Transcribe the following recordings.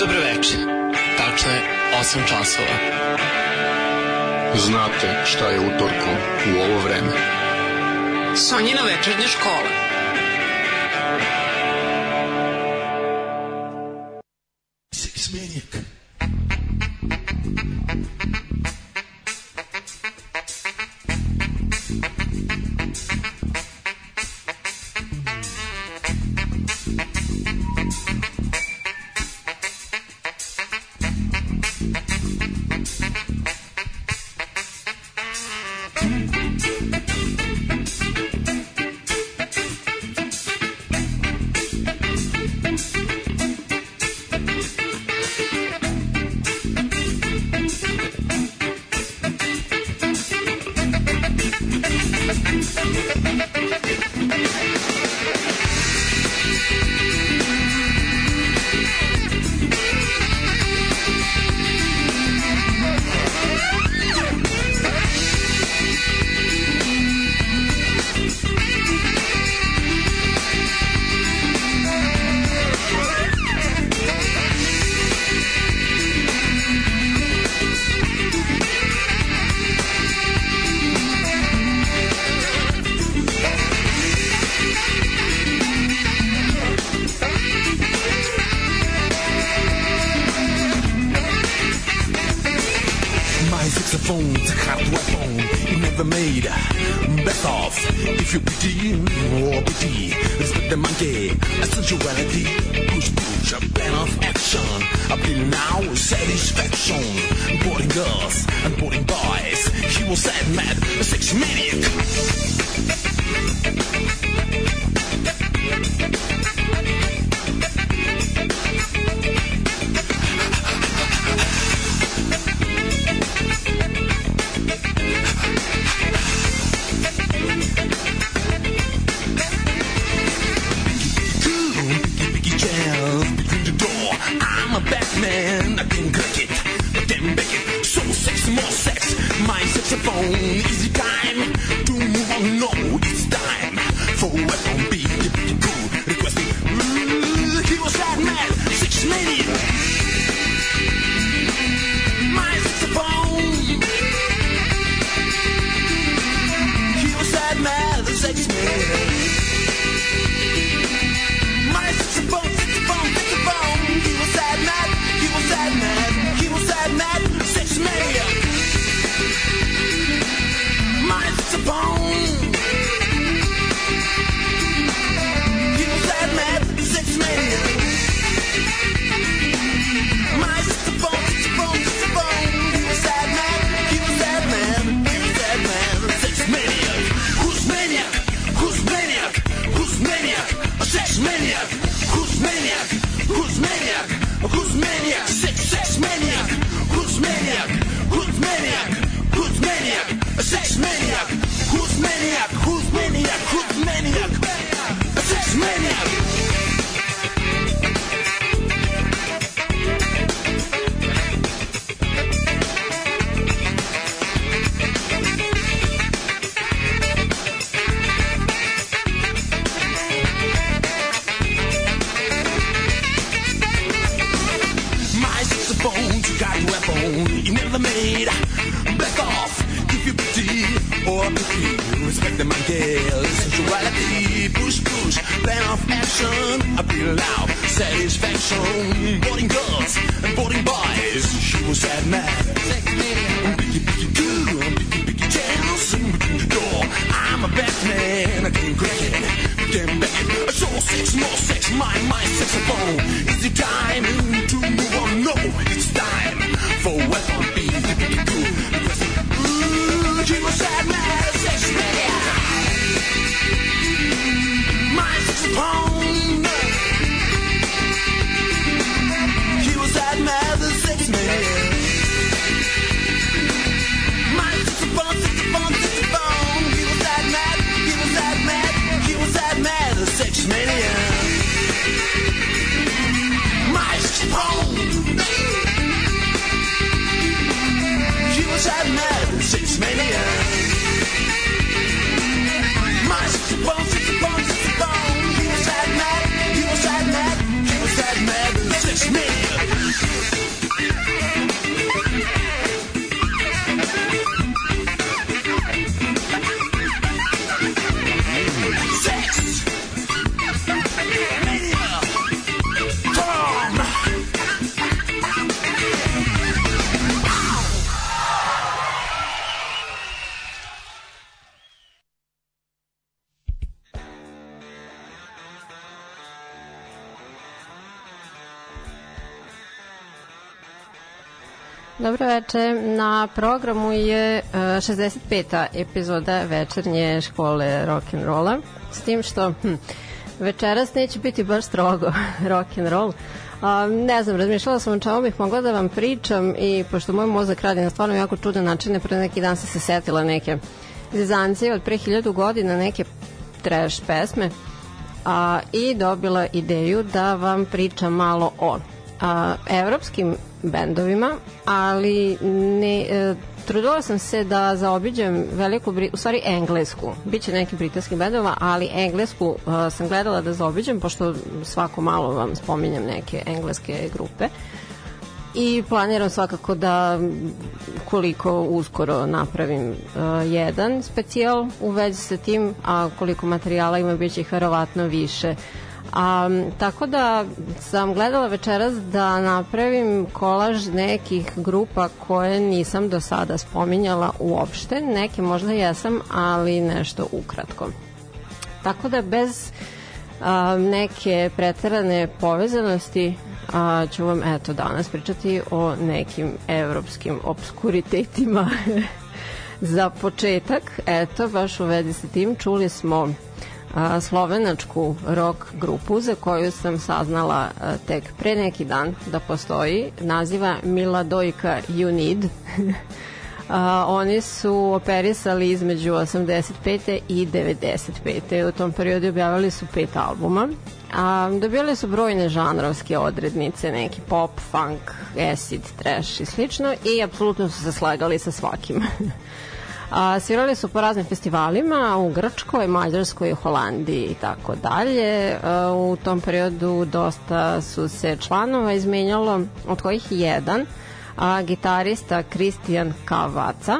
Dobro veče. Tačno je 8 časova. Znate šta je utorko u ovo vreme. Sonjina večernja škola. Six maniac. Veče. Na programu je 65. E, epizoda večernje škole rock'n'rolla. S tim što hm, večeras neće biti baš strogo rock'n'roll. A, ne znam, razmišljala sam o čemu bih mogla da vam pričam i pošto moj mozak radi na stvarno jako čudan način, pre neki dan sam se setila neke zezancije od pre hiljadu godina, neke trash pesme a, i dobila ideju da vam pričam malo o a, evropskim bendovima, ali ne, e, trudila sam se da zaobiđem veliku, u stvari englesku, biće neki britanski bendova, ali englesku uh, sam gledala da zaobiđem, pošto svako malo vam spominjem neke engleske grupe i planiram svakako da koliko uskoro napravim uh, jedan specijal u vezi sa tim, a koliko materijala ima biće ih verovatno više. A, tako da sam gledala večeras da napravim kolaž nekih grupa koje nisam do sada spominjala uopšte. Neke možda jesam, ali nešto ukratko. Tako da bez a, neke preterane povezanosti a, ću vam eto danas pričati o nekim evropskim obskuritetima za početak, eto, baš u vezi sa tim, čuli smo slovenačku rock grupu za koju sam saznala tek pre neki dan da postoji. Naziva Miladojka You Need. a, oni su operisali između 85. i 95. U tom periodu objavili su pet albuma. A, dobili su brojne žanrovske odrednice, neki pop, funk, acid, trash i slično i apsolutno su se slagali sa svakim. A, svirali su po raznim festivalima u Grčkoj, Mađarskoj, Holandiji i tako dalje. U tom periodu dosta su se članova izmenjalo, od kojih jedan, a, gitarista Kristijan Kavaca,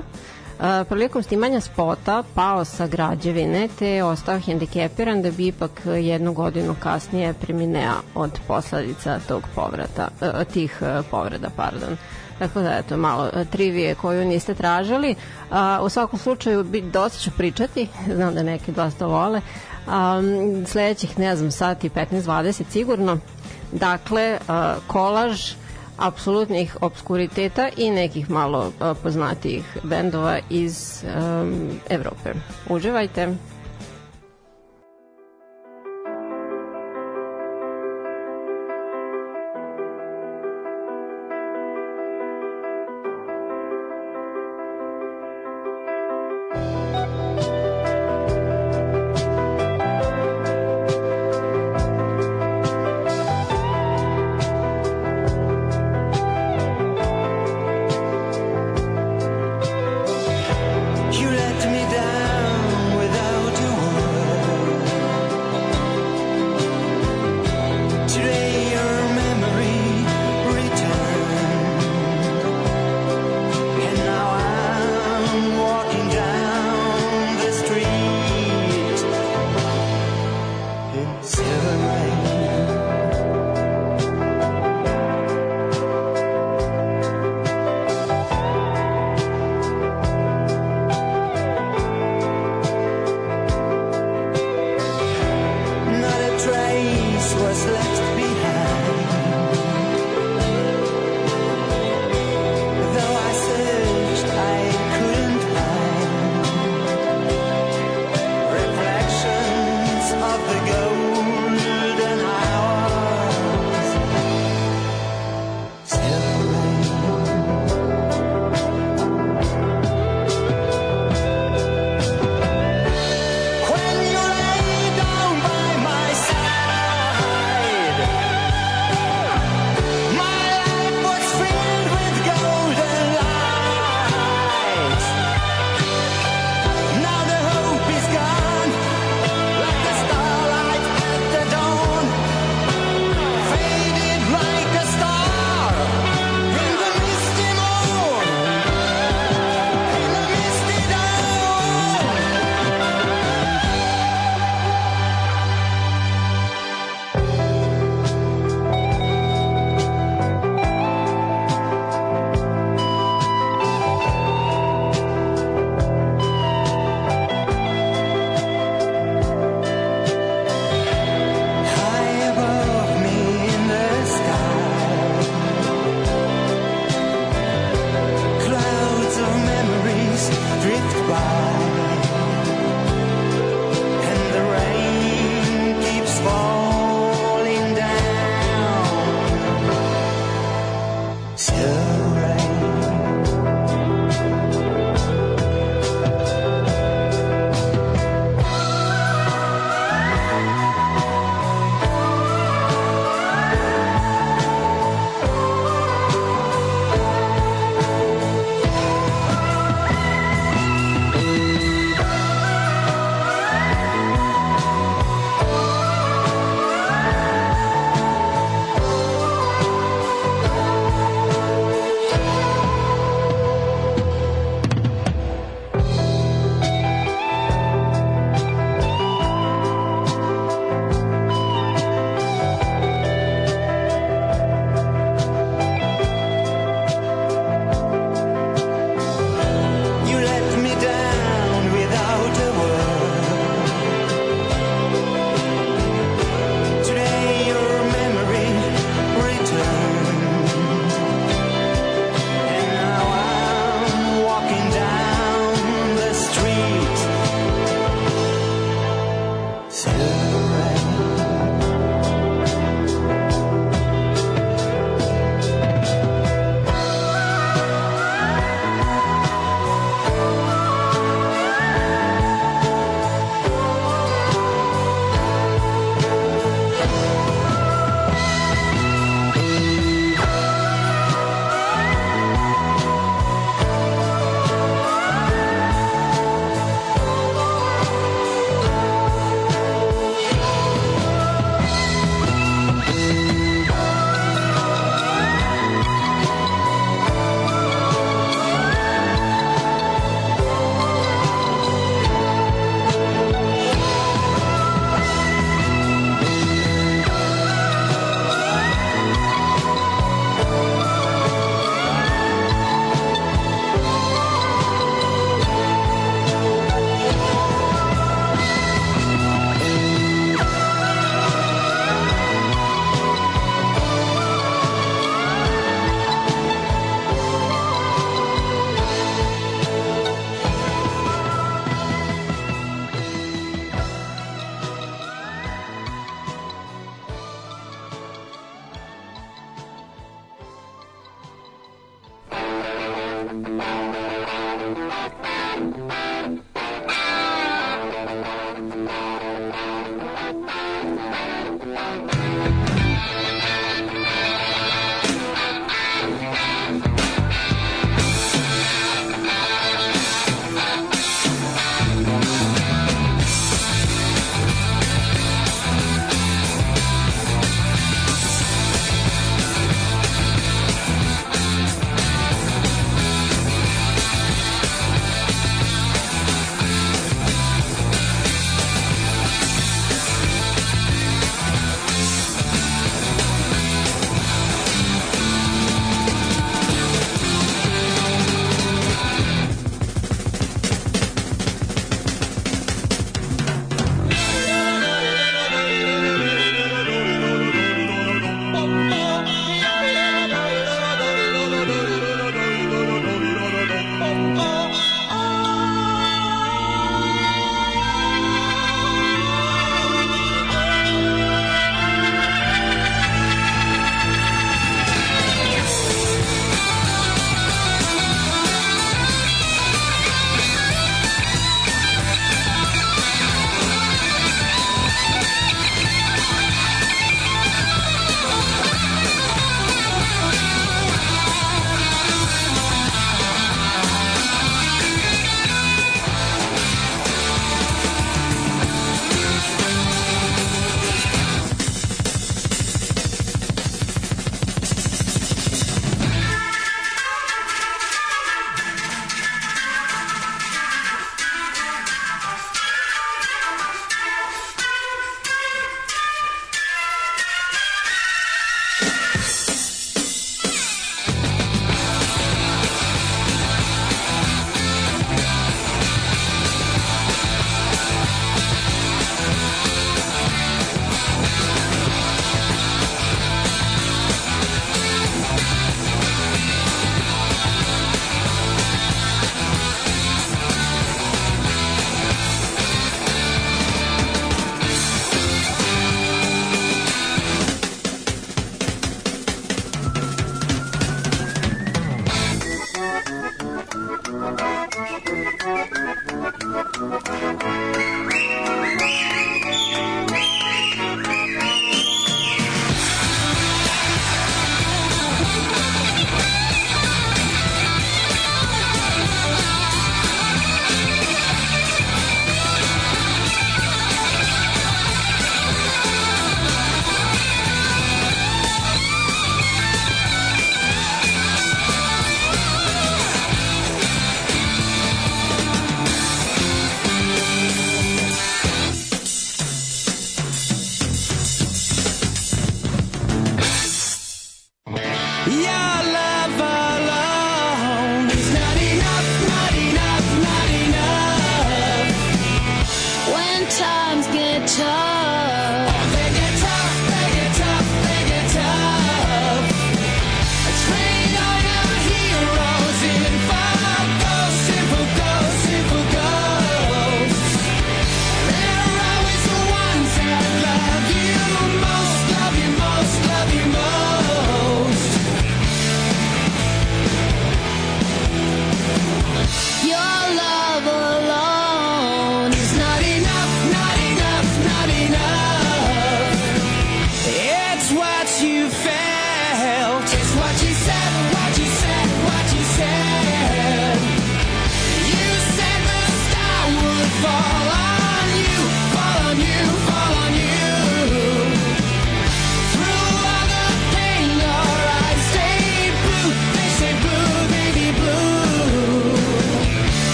a, prilikom snimanja spota pao sa građevine te je ostao hendikepiran da bi ipak jednu godinu kasnije preminea od posledica tog povrata, tih povreda, pardon. Tako da, eto, malo e, trivije koju niste tražili. A, u svakom slučaju, bi, dosta ću pričati, znam da neki dosta vole. A, sledećih, ne znam, sati 15-20 sigurno. Dakle, a, kolaž apsolutnih obskuriteta i nekih malo a, poznatijih bendova iz a, Evrope. Uživajte!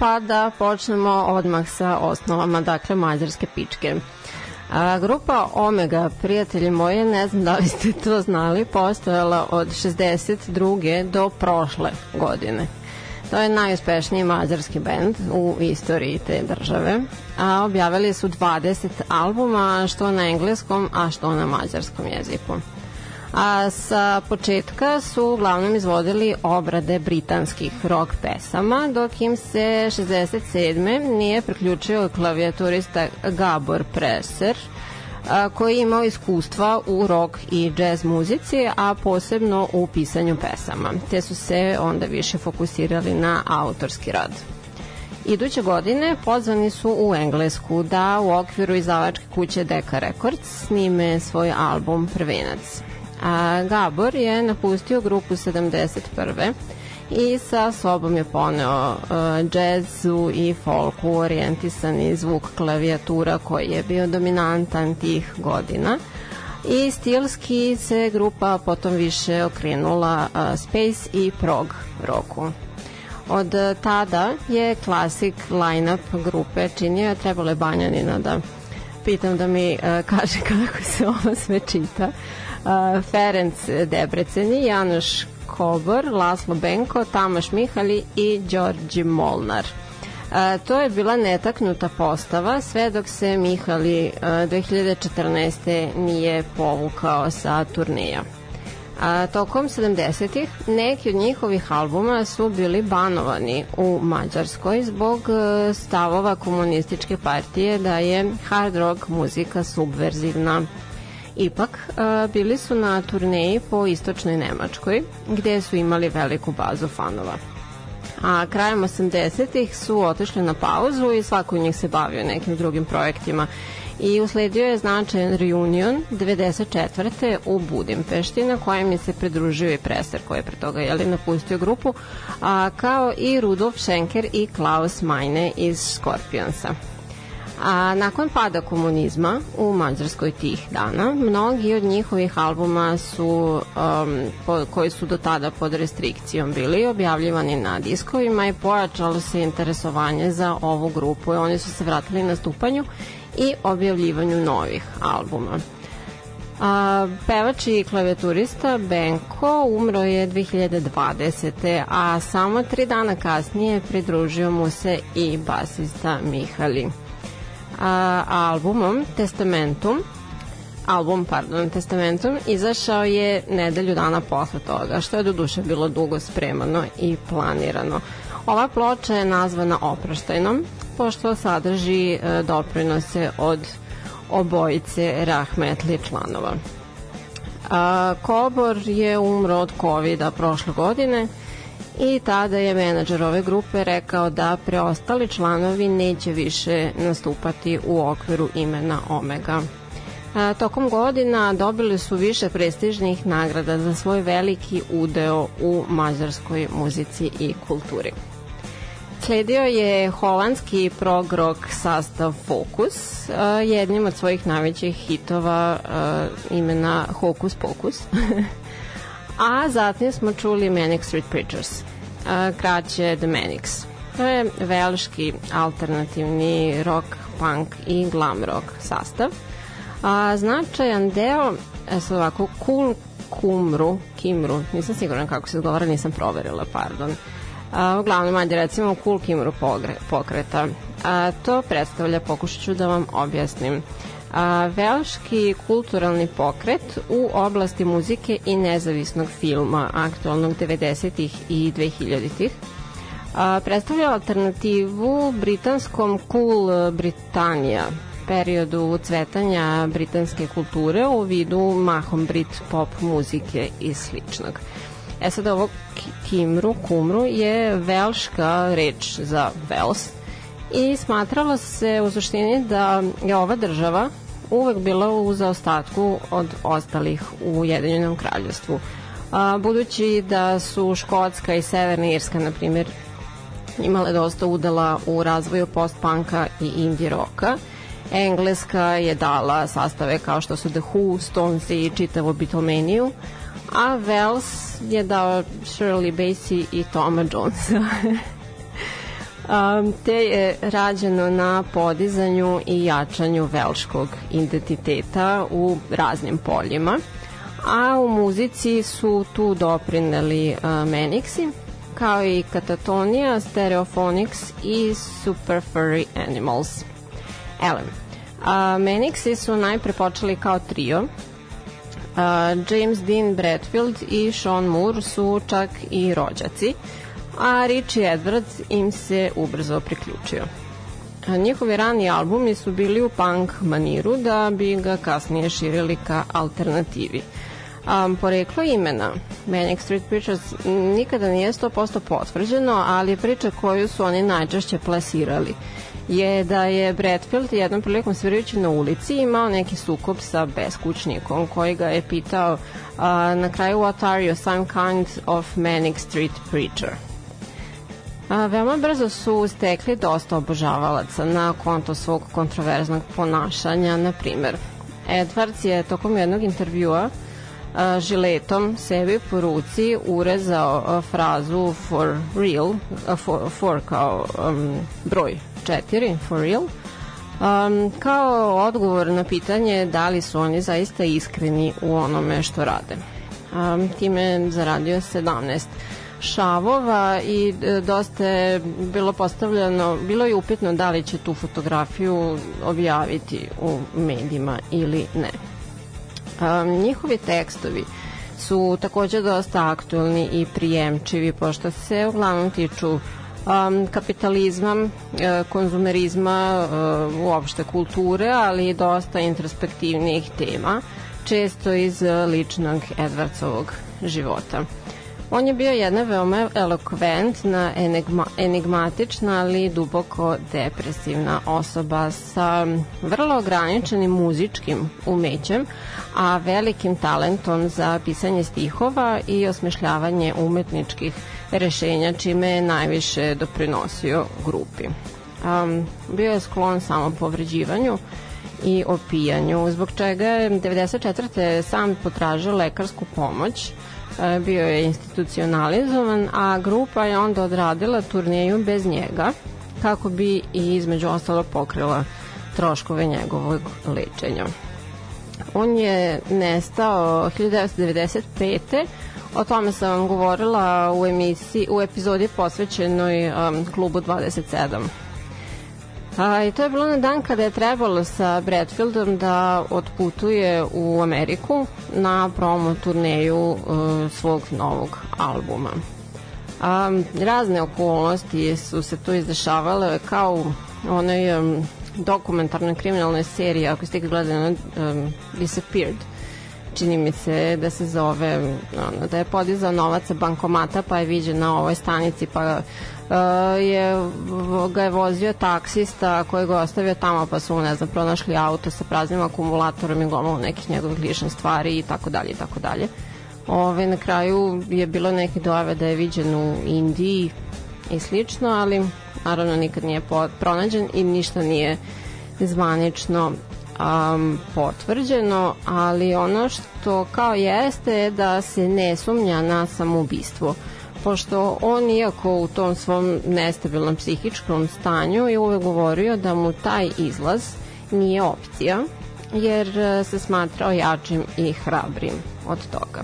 Pa da počnemo odmah sa osnovama, dakle mađarske pičke. A, grupa Omega, prijatelji moji, ne znam da li ste to znali, postojala od 62. do prošle godine. To je najuspešniji mađarski bend u istoriji te države, a objavili su 20 albuma, što na engleskom, a što na mađarskom jeziku a sa početka su uglavnom izvodili obrade britanskih rock pesama, dok im se 67. nije priključio klavijaturista Gabor Preser, koji je imao iskustva u rock i jazz muzici, a posebno u pisanju pesama, te su se onda više fokusirali na autorski rad. Iduće godine pozvani su u Englesku da u okviru izdavačke kuće Decca Records snime svoj album Prvinac. A Gabor je napustio grupu 71. i sa sobom je poneo uh, džezu i folku orijentisani zvuk klavijatura koji je bio dominantan tih godina i stilski se grupa potom više okrenula uh, space i prog roku. Od tada je klasik line-up grupe činio, trebalo je Banjanina da pitam da mi uh, kaže kako se ovo sve čita. Uh, Ferenc Debreceni, Janoš Kobor, Laslo Benko, Tamaš Mihali i Đorđe Molnar. E, to je bila netaknuta postava sve dok se Mihali e, 2014. nije povukao sa turneja. A, tokom 70-ih neki od njihovih albuma su bili banovani u Mađarskoj zbog e, stavova komunističke partije da je hard rock muzika subverzivna. Ipak, bili su na turneji po istočnoj Nemačkoj, gde su imali veliku bazu fanova. A krajem 80-ih su otišli na pauzu i svako od njih se bavio nekim drugim projektima i usledio je značajan reunion 94. u Budimpešti na kojem je se pridružio i Preser koji je pre toga jeli, napustio grupu a, kao i Rudolf Schenker i Klaus Meine iz Scorpionsa. A nakon pada komunizma u Mađarskoj tih dana, mnogi od njihovih albuma su, um, po, koji su do tada pod restrikcijom bili objavljivani na diskovima i pojačalo se interesovanje za ovu grupu i oni su se vratili na stupanju i objavljivanju novih albuma. A, pevač i klavijaturista Benko umro je 2020. a samo tri dana kasnije pridružio mu se i basista Mihali a, albumom Testamentum album, pardon, Testamentum izašao je nedelju dana posle toga, što je do duše bilo dugo spremano i planirano. Ova ploča je nazvana oproštajnom, pošto sadrži e, doprinose od obojice rahmetli članova. A, Kobor je umro od covid prošle godine, i tada je menadžer ove grupe rekao da preostali članovi neće više nastupati u okviru imena Omega. A, tokom godina dobili su više prestižnih nagrada za svoj veliki udeo u mađarskoj muzici i kulturi. Sledio je holandski prog rock sastav Focus, jednim od svojih najvećih hitova imena Hocus Pocus. a zatim smo čuli Manic Street Preachers, kraće The Manics. To je velški alternativni rock, punk i glam rock sastav. A, značajan deo, e, sad ovako, Cool Kumru, Kimru, nisam siguran kako se govara, nisam proverila, pardon. A, uglavnom, ajde recimo Cool Kimru pokreta. A, to predstavlja, pokušat ću da vam objasnim a, velški kulturalni pokret u oblasti muzike i nezavisnog filma aktualnog 90. i 2000-ih predstavlja alternativu britanskom Cool Britannia periodu cvetanja britanske kulture u vidu mahom brit pop muzike i sličnog. E sad ovo kimru, kumru je velška reč za Vels, i smatralo se u suštini da je ova država uvek bila u zaostatku od ostalih u Ujedinjenom kraljevstvu. A, budući da su Škotska i Severna Irska, na primjer, imale dosta udela u razvoju post-punka i indie roka, Engleska je dala sastave kao što su The Who, Stones i čitavu Beatlemaniju, a Wales je dao Shirley Bassey i Toma Jonesa. te je rađeno na podizanju i jačanju velškog identiteta u raznim poljima a u muzici su tu doprineli Menixi kao i Katatonija, Stereophonics i Super Furry Animals. Elem, a, Menixi su najpre počeli kao trio, a, James Dean Bradfield i Sean Moore su čak i rođaci, a Richie Edwards im se ubrzo priključio. Njihovi rani albumi su bili u punk maniru da bi ga kasnije širili ka alternativi. Um, poreklo imena Manic Street Preachers nikada nije 100% potvrđeno, ali priča koju su oni najčešće plasirali. je da je Bradfield jednom prilikom svirajući na ulici imao neki sukob sa beskućnikom koji ga je pitao uh, na kraju what are you, some kind of manic street preacher. A, veoma brzo su stekli dosta obožavalaca na konto svog kontroverznog ponašanja. Na primer, Edwards je tokom jednog intervjua a, žiletom sebi po ruci urezao a, frazu for real, a, for, for kao um, broj 4, for real, um, kao odgovor na pitanje da li su oni zaista iskreni u onome što rade. Um, time zaradio 17 šavova i e, dosta je bilo postavljeno, bilo je upitno da li će tu fotografiju objaviti u medijima ili ne. Um, njihovi tekstovi su takođe dosta aktuelni i prijemčivi, pošto se uglavnom tiču um, kapitalizma, e, konzumerizma, uh, uopšte kulture, ali i dosta introspektivnih tema, često iz ličnog Edvardsovog života. On je bio jedna veoma elokventna, enigma, enigmatična, ali duboko depresivna osoba sa vrlo ograničenim muzičkim umećem, a velikim talentom za pisanje stihova i osmišljavanje umetničkih rešenja, čime je najviše doprinosio grupi. Um, bio je sklon samopovređivanju i opijanju, zbog čega je 94. sam potražio lekarsku pomoć, bio je institucionalizovan, a grupa je onda odradila turneju bez njega kako bi i između ostalo pokrila troškove njegovog lečenja. On je nestao 1995. O tome sam vam govorila u emisiji, u epizodi posvećenoj um, klubu 27. A, I to je bilo na dan kada je trebalo sa Bradfieldom da otputuje u Ameriku na promo turneju uh, svog novog albuma. A, razne okolnosti su se tu izdešavale kao u onoj um, dokumentarnoj kriminalnoj seriji, ako ste gledali um, Disappeared, čini mi se da se zove ono, da je podizao novac sa bankomata pa je viđen na ovoj stanici pa je, ga je vozio taksista koji ga ostavio tamo pa su ne znam, pronašli auto sa praznim akumulatorom i gomilu nekih njegovih ličnih stvari i tako dalje i tako dalje. Ove, na kraju je bilo neke dojave da je viđen u Indiji i slično, ali naravno nikad nije pronađen i ništa nije zvanično um, potvrđeno, ali ono što kao jeste je da se ne sumnja na samoubistvo pošto on iako u tom svom nestabilnom psihičkom stanju je uvek govorio da mu taj izlaz nije opcija jer e, se smatrao jačim i hrabrim od toga.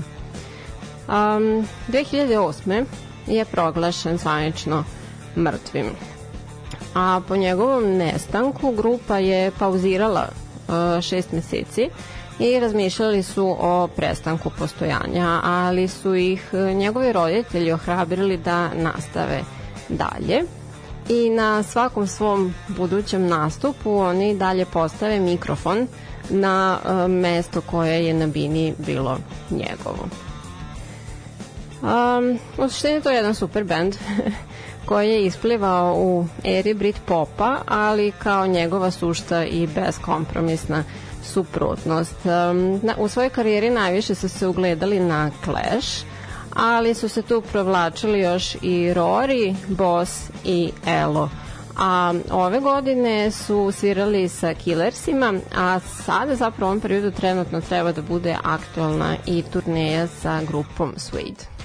Um, 2008. je proglašen zvanično mrtvim. A po njegovom nestanku grupa je pauzirala uh, šest meseci i razmišljali su o prestanku postojanja, ali su ih e, njegovi roditelji ohrabrili da nastave dalje i na svakom svom budućem nastupu oni dalje postave mikrofon na e, mesto koje je na bini bilo njegovo. Um, u suštini to je jedan super band koji je isplivao u eri Brit popa, ali kao njegova sušta i beskompromisna suprotnost. U svojoj karijeri najviše su se ugledali na Clash, ali su se tu provlačili još i Rory, Boss i Elo. A ove godine su svirali sa Killersima, a sada zapravo u ovom periodu trenutno treba da bude aktualna i turneja sa grupom Suede.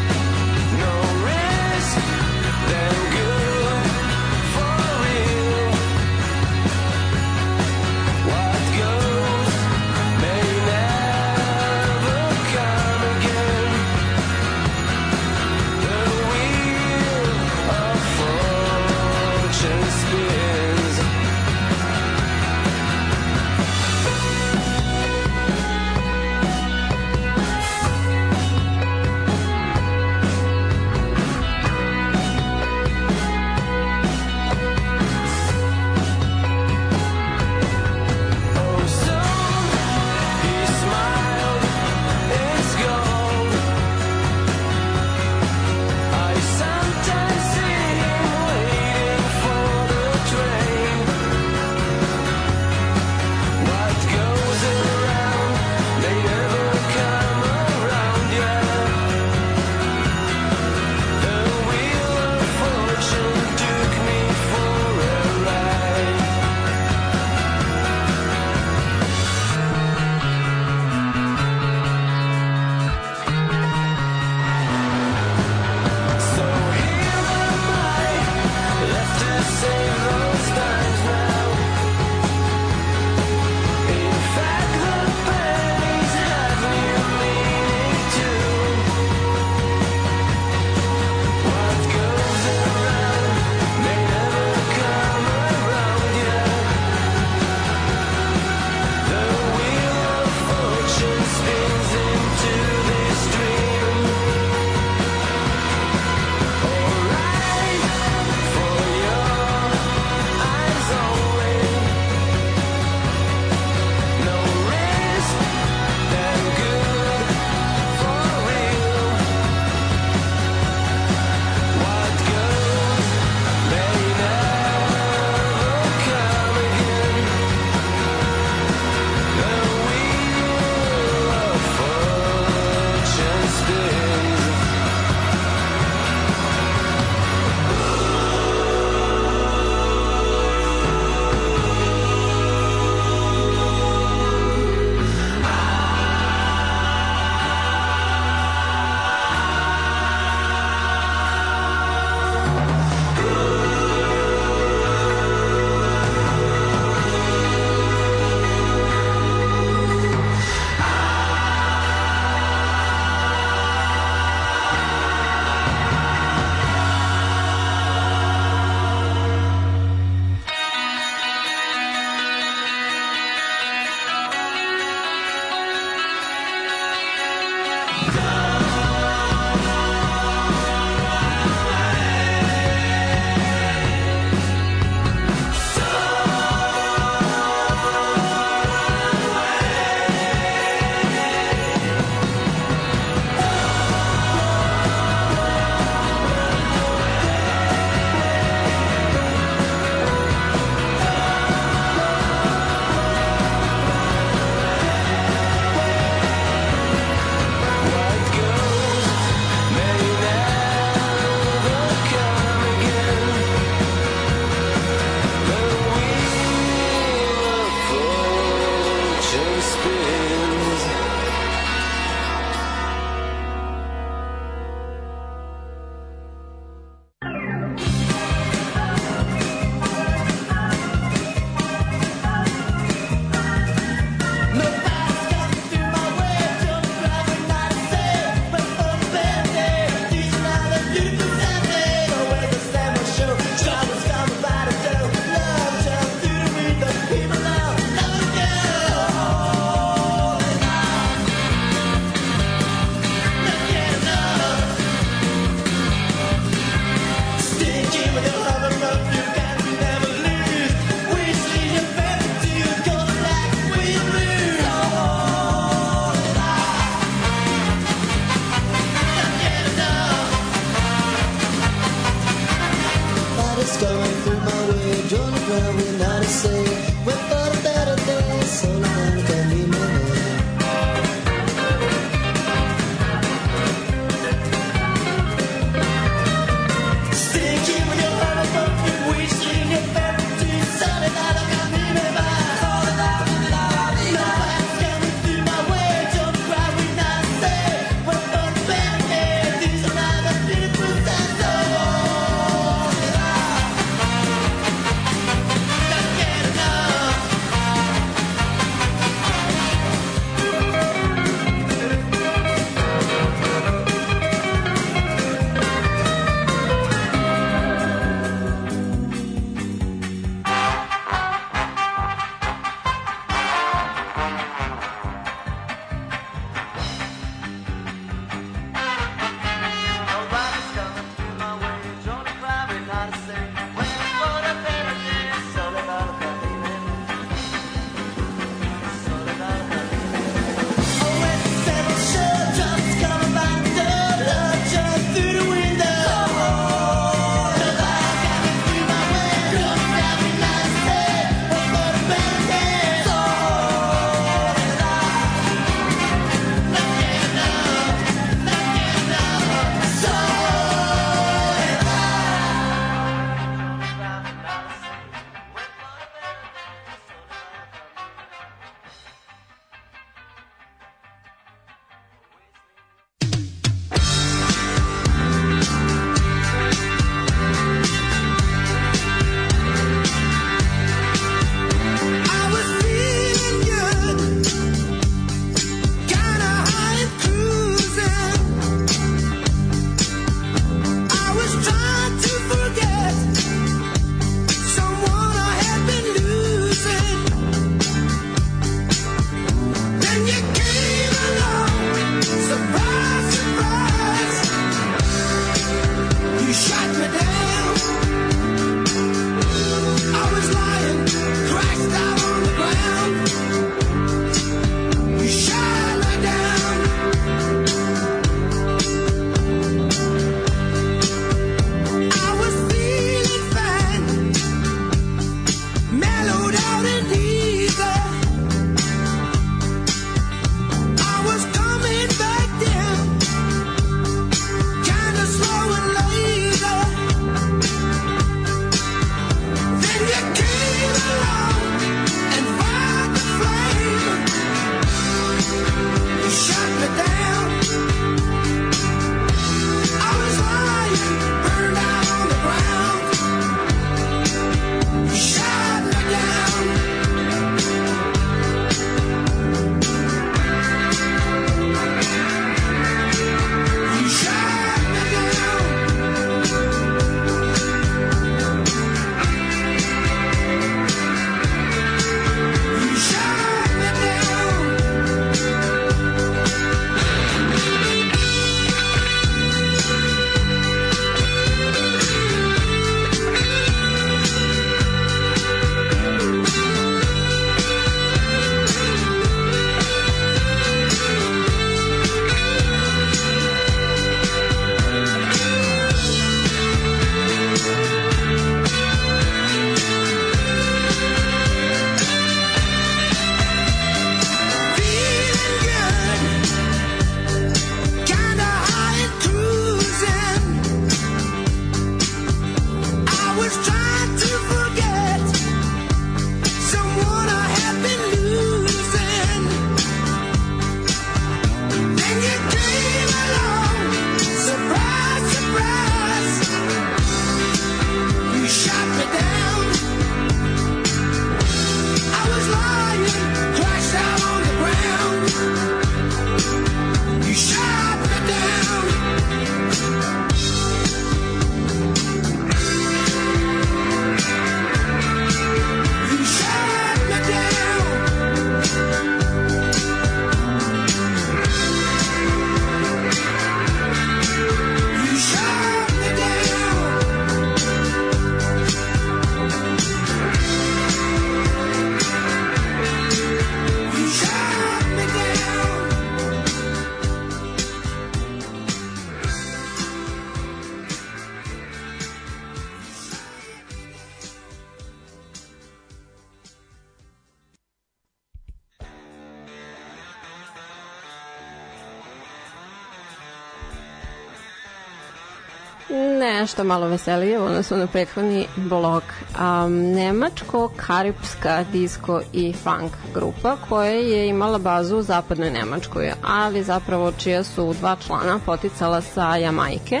Nešto malo veselije u odnosu na prethodni blok. Um, Nemačko-karipska disco i funk grupa koja je imala bazu u zapadnoj Nemačkoj, ali zapravo čija su dva člana poticala sa Jamajke,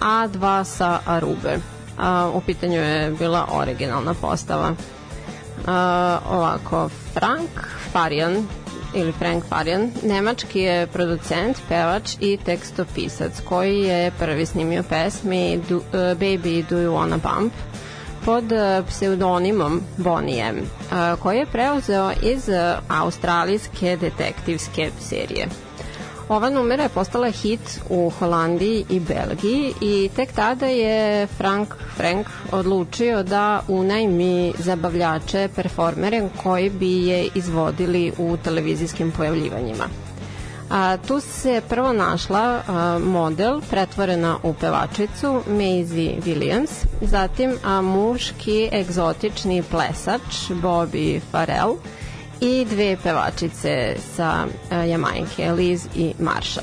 a dva sa Arube. Uh, u pitanju je bila originalna postava. Uh, ovako, Frank Farian ili Frank Farian, nemački je producent, pevač i tekstopisac koji je prvi snimio pesmi do, uh, Baby Do You Wanna Bump pod uh, pseudonimom Bonnie M, uh, koji je preuzeo iz australijske detektivske serije. Ova numera je postala hit u Holandiji i Belgiji i tek tada je Frank Frank odlučio da unajmi zabavljače, performere koji bi je izvodili u televizijskim pojavljivanjima. A, tu se prvo našla a, model pretvorena u pevačicu Maisie Williams, zatim a, muški egzotični plesač Bobby Farrell, i dve pevačice sa uh, Jamajke, Liz i Marsha.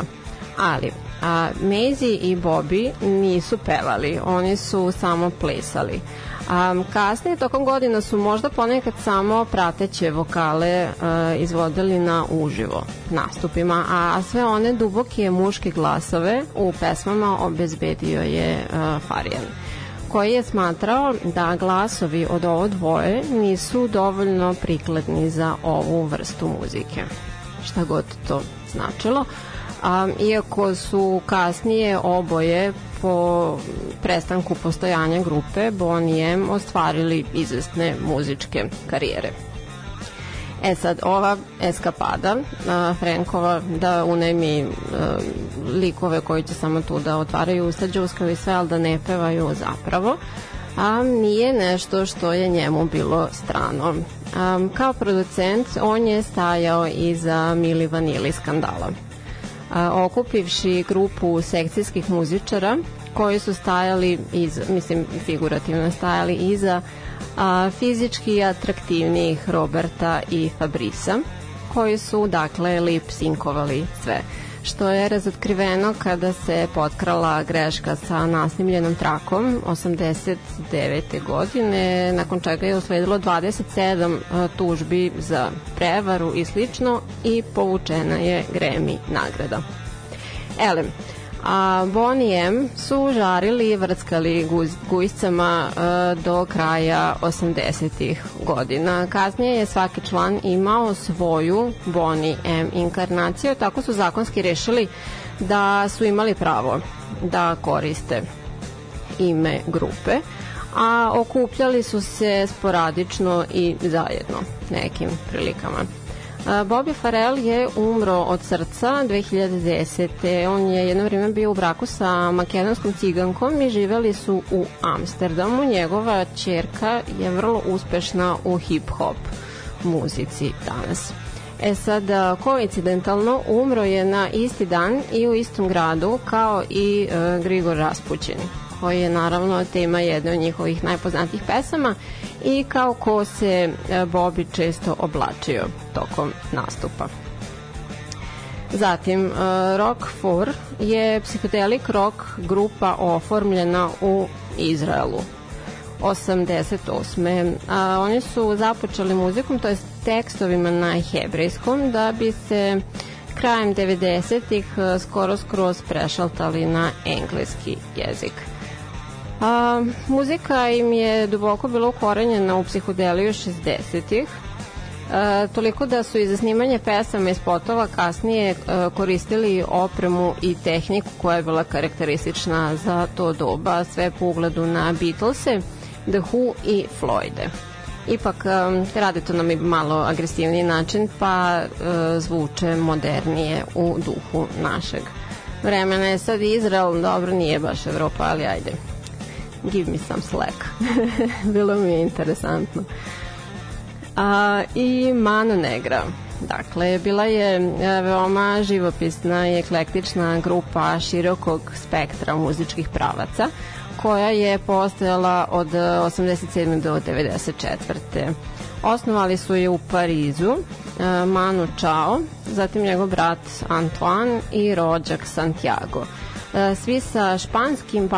Ali, a Maisie i Bobby nisu pevali, oni su samo plesali. Um, kasnije tokom godina su možda ponekad samo prateće vokale uh, izvodili na uživo nastupima, a sve one duboke muške glasove u pesmama obezbedio je uh, Farijan koji je smatrao da glasovi od ovo dvoje nisu dovoljno prikladni za ovu vrstu muzike. Šta god to značilo. A, iako su kasnije oboje po prestanku postojanja grupe Bonnie M ostvarili izvestne muzičke karijere. E sad, ova eskapada uh, Frenkova da unajmi uh, likove koji će samo tu da otvaraju usta džuskaju i sve, ali da ne pevaju zapravo, a nije nešto što je njemu bilo strano. Um, kao producent on je stajao iza Mili Vanili skandala. A, okupivši grupu sekcijskih muzičara koji su stajali iz, mislim figurativno stajali iza a, fizički atraktivnijih Roberta i Fabrisa, koji su dakle lip sinkovali sve što je razotkriveno kada se potkrala greška sa nasnimljenom trakom 89. godine, nakon čega je usledilo 27 tužbi za prevaru i slično i povučena je Grammy nagrada. Elem, a Bonnie M su žarili i vrckali guz, gujscama uh, do kraja 80-ih godina. Kasnije je svaki član imao svoju Bonnie M inkarnaciju, tako su zakonski rešili da su imali pravo da koriste ime grupe a okupljali su se sporadično i zajedno nekim prilikama. Bobby Farrell je umro od srca 2010. On je jedno vrijeme bio u braku sa makedonskom cigankom i živeli su u Amsterdamu. Njegova čerka je vrlo uspešna u hip-hop muzici danas. E sad, koincidentalno umro je na isti dan i u istom gradu kao i e, Grigor Raspućin koji je naravno tema jedne od njihovih najpoznatijih pesama i kao ko se e, Bobby često oblačio tokom nastupa. Zatim, e, Rock 4 je psihodelik rock grupa oformljena u Izraelu 88. A, oni su započeli muzikom, to je tekstovima na hebrejskom, da bi se krajem 90-ih e, skoro skroz prešaltali na engleski jezik. A, muzika im je duboko bila ukorenjena u psihodeliju 60-ih, E, toliko da su i za snimanje pesama i spotova kasnije e, koristili opremu i tehniku koja je bila karakteristična za to doba, sve po ugledu na Beatlese, The Who i Floyde. Ipak e, rade to na mi malo agresivniji način, pa e, zvuče modernije u duhu našeg vremena. Je sad Izrael, dobro, nije baš Evropa, ali ajde give me some slack. Bilo mi je interesantno. A, I Mano Negra. Dakle, bila je e, veoma živopisna i eklektična grupa širokog spektra muzičkih pravaca koja je postojala od 87. do 94. Osnovali su je u Parizu e, Manu Chao, zatim njegov brat Antoine i rođak Santiago. E, svi sa španskim,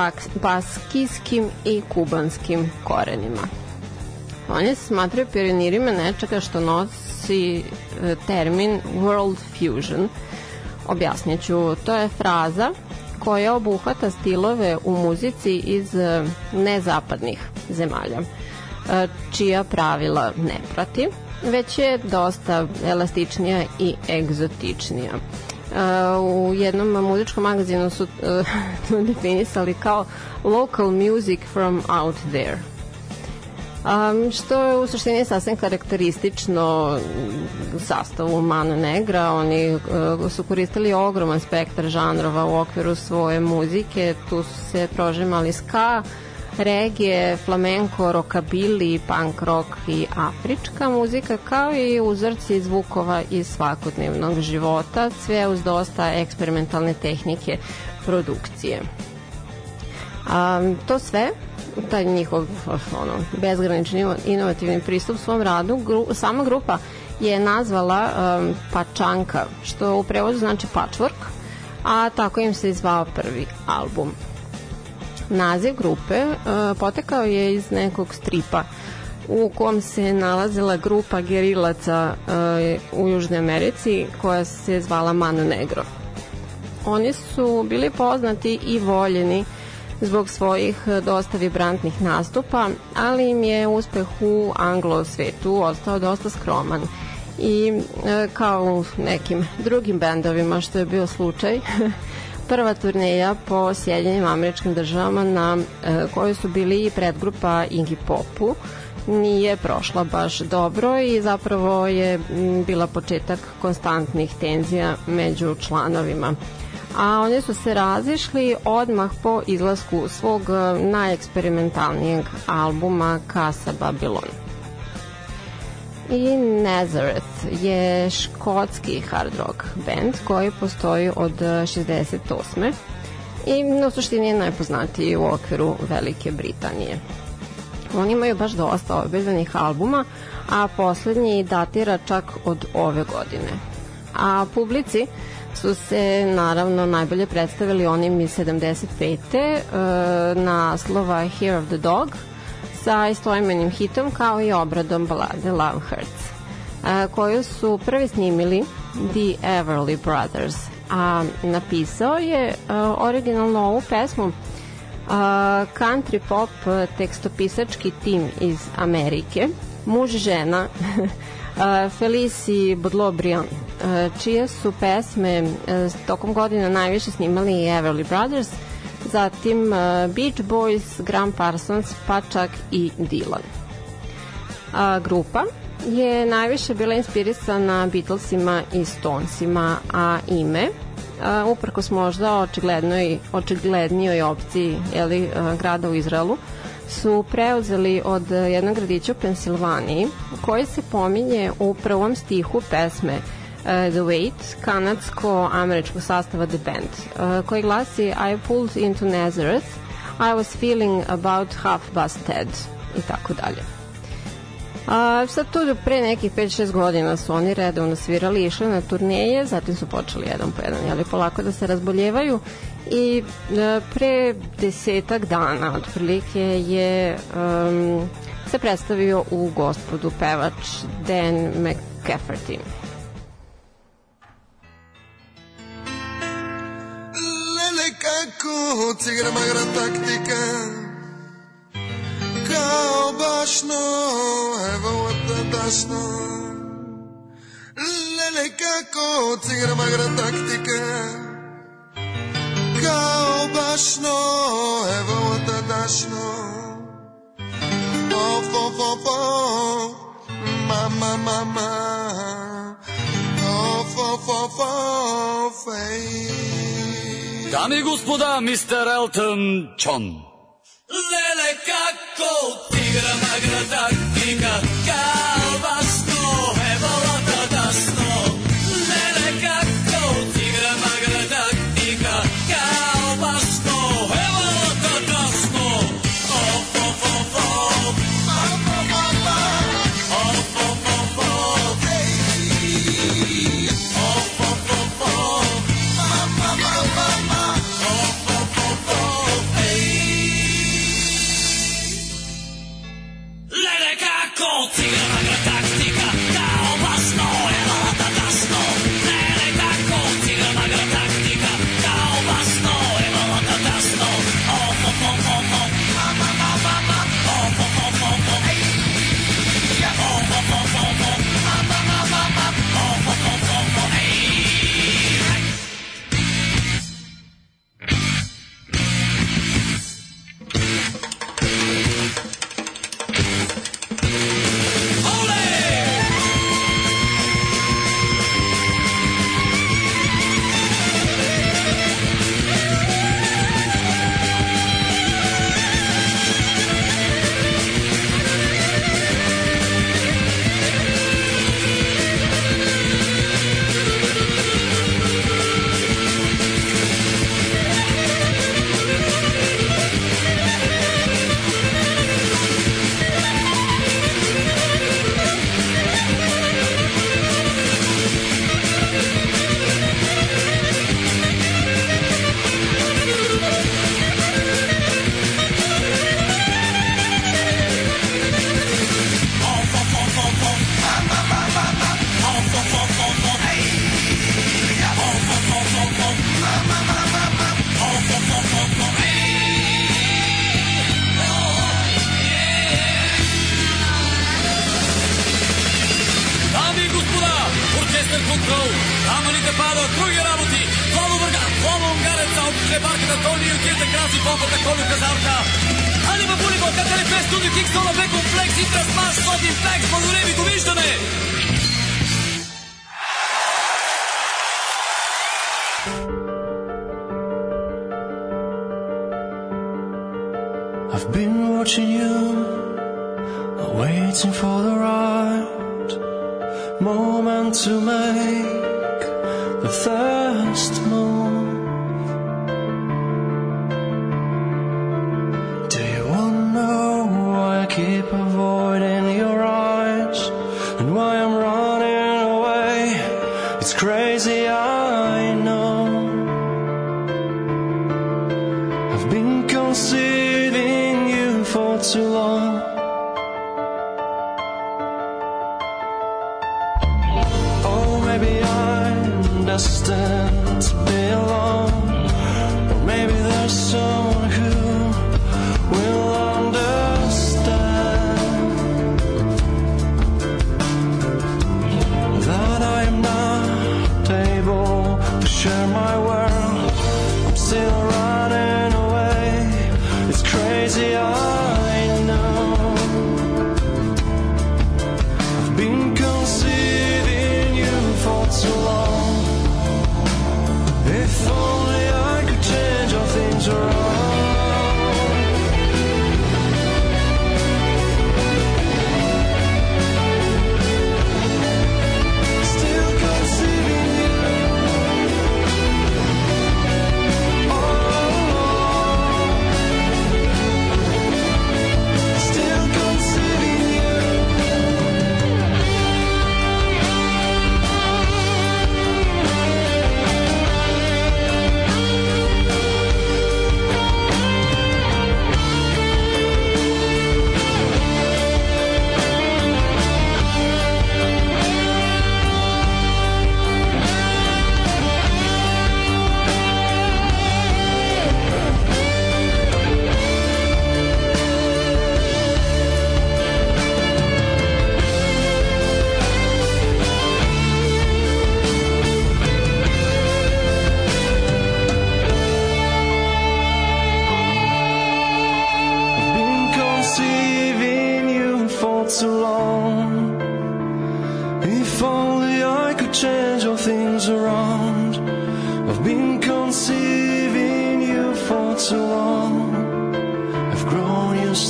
baskijskim i kubanskim korenima. Oni se smatraju pionirima nečega što nosi e, termin World Fusion. Objasniću, to je fraza koja obuhvata stilove u muzici iz e, nezapadnih zemalja, čija pravila ne prati, već je dosta elastičnija i egzotičnija. U jednom muzičkom magazinu su to definisali kao local music from out there Um, što je u suštini sasvim karakteristično sastavu Mano Negra. Oni uh, su koristili ogroman spektar žanrova u okviru svoje muzike. Tu su se prožimali ska, regije, flamenko, rockabilly, punk rock i afrička muzika, kao i uzorci zvukova iz svakodnevnog života, sve uz dosta eksperimentalne tehnike produkcije. Um, to sve taj njihov ono, bezgranični inovativni pristup svom radu, gru, sama grupa je nazvala um, Pačanka, što u prevodu znači patchwork, a tako im se izvao prvi album. Naziv grupe uh, potekao je iz nekog stripa u kom se nalazila grupa gerilaca uh, u Južnoj Americi koja se zvala Mano Negro. Oni su bili poznati i voljeni zbog svojih dosta vibrantnih nastupa, ali im je uspeh u anglo svetu ostao dosta skroman i e, kao u nekim drugim bendovima što je bio slučaj prva turneja po Sjedinjenim američkim državama na e, kojoj su bili predgrupa Iggy Popu nije prošla baš dobro i zapravo je bila početak konstantnih tenzija među članovima a oni su se razišli odmah po izlasku svog e, najeksperimentalnijeg albuma Casa Babylon. I Nazareth je škotski hard rock band koji postoji od 68. i na suštini je najpoznatiji u okviru Velike Britanije. Oni imaju baš dosta obezanih albuma, a poslednji datira čak od ove godine. A publici su se naravno najbolje predstavili onim iz 75. Uh, naslova Here of the Dog sa istoimenim hitom kao i obradom balade Love Hurts koju su prvi snimili The Everly Brothers a napisao je originalno ovu pesmu country pop tekstopisački tim iz Amerike muž žena Felici Bodlobrion, čije su pesme tokom godina najviše snimali Everly Brothers, zatim Beach Boys, Graham Parsons, pa čak i Dylan. A, grupa je najviše bila inspirisana Beatlesima i Stonesima, a ime a, uprkos možda očiglednoj, očiglednijoj opciji jeli, a, grada u Izraelu, su preuzeli od jednog gradića u Pensilvaniji koji se pominje u prvom stihu pesme uh, The Wait, kanadsko-američkog sastava The Band, uh, koji glasi I pulled into Nazareth, I was feeling about half busted i tako dalje. A, sad tu pre nekih 5-6 godina su oni redovno svirali, išli na turneje, zatim su počeli jedan po jedan, jeli, polako da se razboljevaju i e, pre desetak dana otprilike je um, se predstavio u gospodu pevač Dan McCafferty. Kako cigra magra taktika kao bašno evo dašno Lele kako cigra magra taktika kao bašno, evo tadašno. Of, of, of, of, mama, mama, of, of, of, of, ej. Kao тежък контрол. Ама ни те пада от други работи. Плава върга, плава унгареца от хлебарката, той ни отиде краси попата, коли казарка. Али бабули, бълката ли пе студио, кик, стола, бе комплекс и трасмаш, сотин, флекс, благодаря ви, довиждане! I've been watching you, waiting for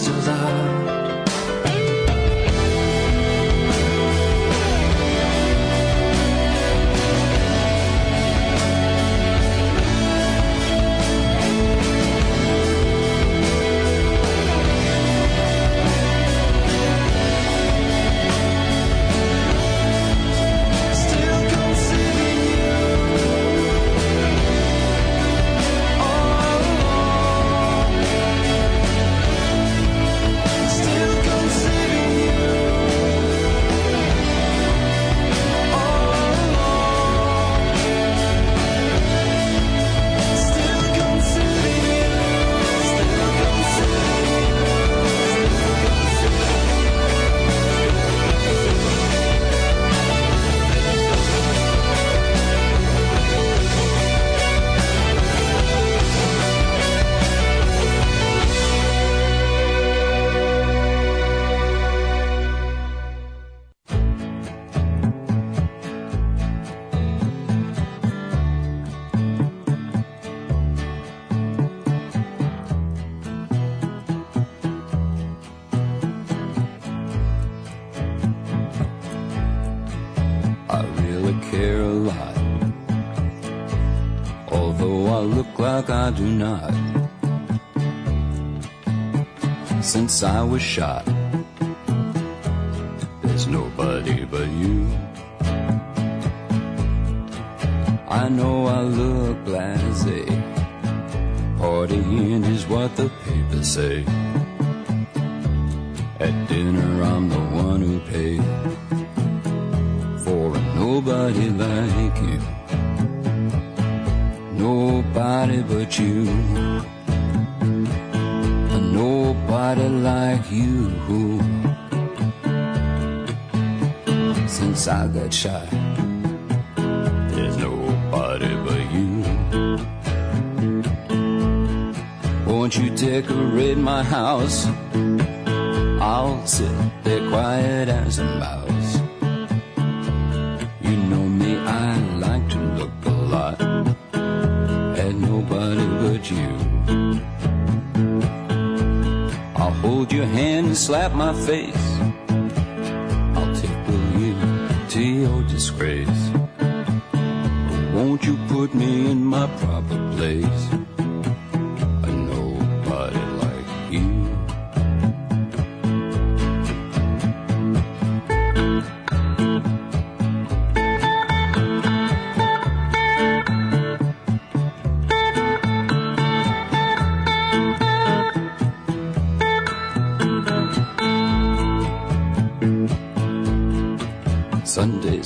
to love.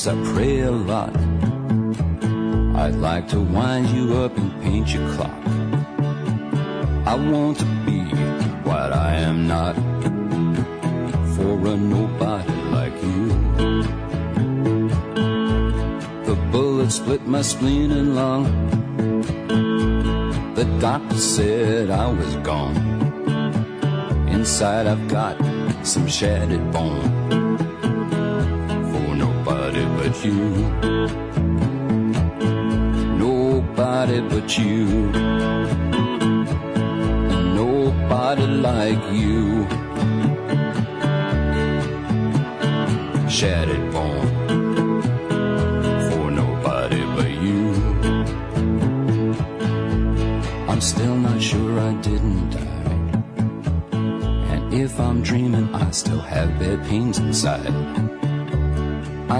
I pray a lot. I'd like to wind you up and paint your clock. I want to be what I am not for a nobody like you. The bullet split my spleen and lung. The doctor said I was gone. Inside I've got some shattered bone you. Nobody but you. Nobody like you. Shattered bone for nobody but you. I'm still not sure I didn't die. And if I'm dreaming, I still have bad pains inside.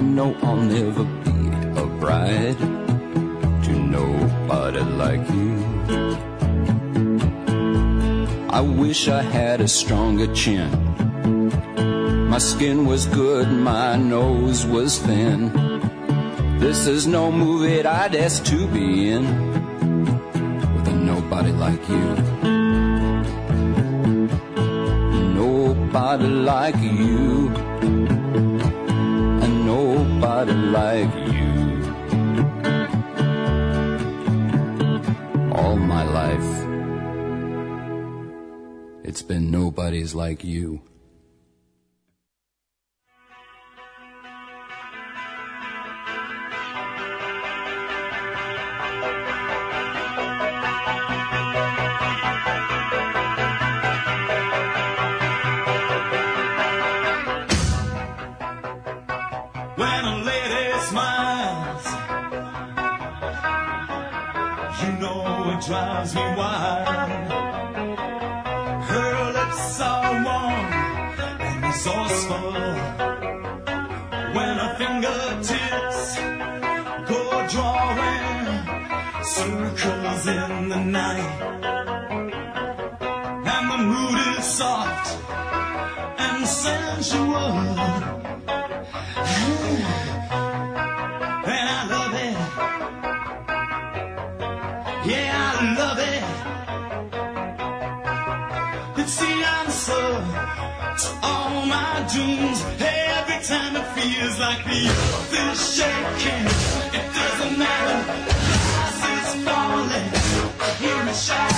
I know I'll never be a bride to nobody like you. I wish I had a stronger chin. My skin was good, my nose was thin. This is no movie I'd ask to be in with a nobody like you. Nobody like you. Like you. All my life, it's been nobody's like you. I hear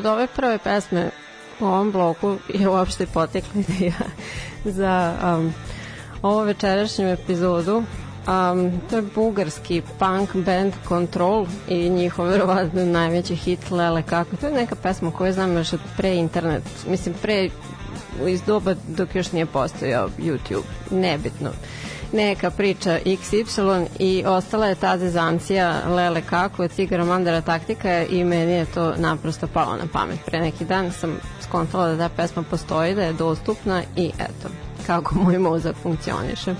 Od ove prve pesme u ovom bloku je uopšte potekla ideja za um, ovo večerašnju epizodu. Um, to je bugarski punk band Control i njihov verovatno najveći hit Lele kako. To je neka pesma koju znam još od pre internet, mislim pre iz doba dok još nije postojao YouTube, nebitno neka priča XY i ostala je ta zezancija Lele kako, Cigara Mandara taktika i meni je to naprosto palo na pamet. Pre neki dan sam skontala da ta pesma postoji, da je dostupna i eto, kako moj mozak funkcioniše.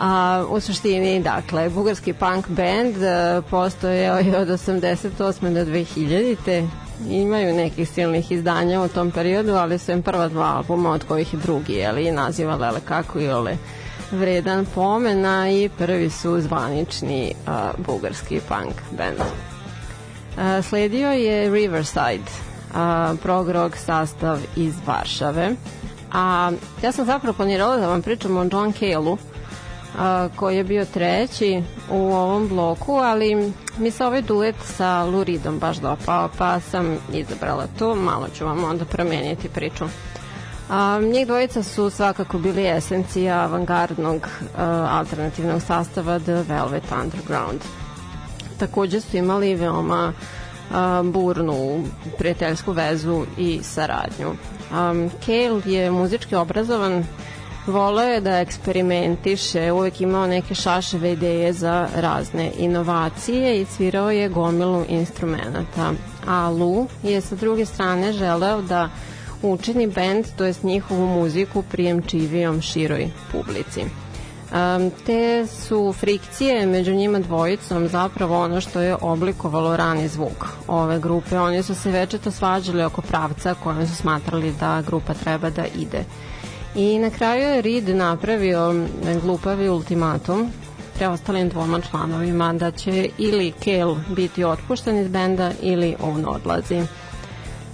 A, u suštini, dakle, bugarski punk band uh, postojao je od 88. do 2000. Imaju nekih silnih izdanja u tom periodu, ali su im prva dva albuma, od kojih je drugi, jeli, naziva Lele kako i Ole vredan pomena i prvi su zvanični uh, bugarski punk band. Uh, sledio je Riverside, uh, prog rock sastav iz Varšave. A ja sam zapravo planirala da vam pričam o John Cale-u, a, koji je bio treći u ovom bloku, ali mi se ovaj duet sa Luridom baš dopao, pa sam izabrala to. Malo ću vam onda promeniti priču. A, njih dvojica su svakako bili esencija avangardnog a, alternativnog sastava The Velvet Underground. Takođe su imali veoma a, burnu prijateljsku vezu i saradnju. Um, Cale je muzički obrazovan Voleo je da eksperimentiše, uvek imao neke šaševe ideje za razne inovacije i svirao je gomilu instrumenta. A Lu je sa druge strane želeo da učini bend, to jest njihovu muziku prijemčivijom široj publici. Um, te su frikcije među njima dvojicom zapravo ono što je oblikovalo rani zvuk ove grupe. Oni su se večeto svađali oko pravca kojem su smatrali da grupa treba da ide. I na kraju je Reed napravio glupavi ultimatum preostalim dvoma članovima da će ili Kale biti otpušten iz benda ili on odlazi.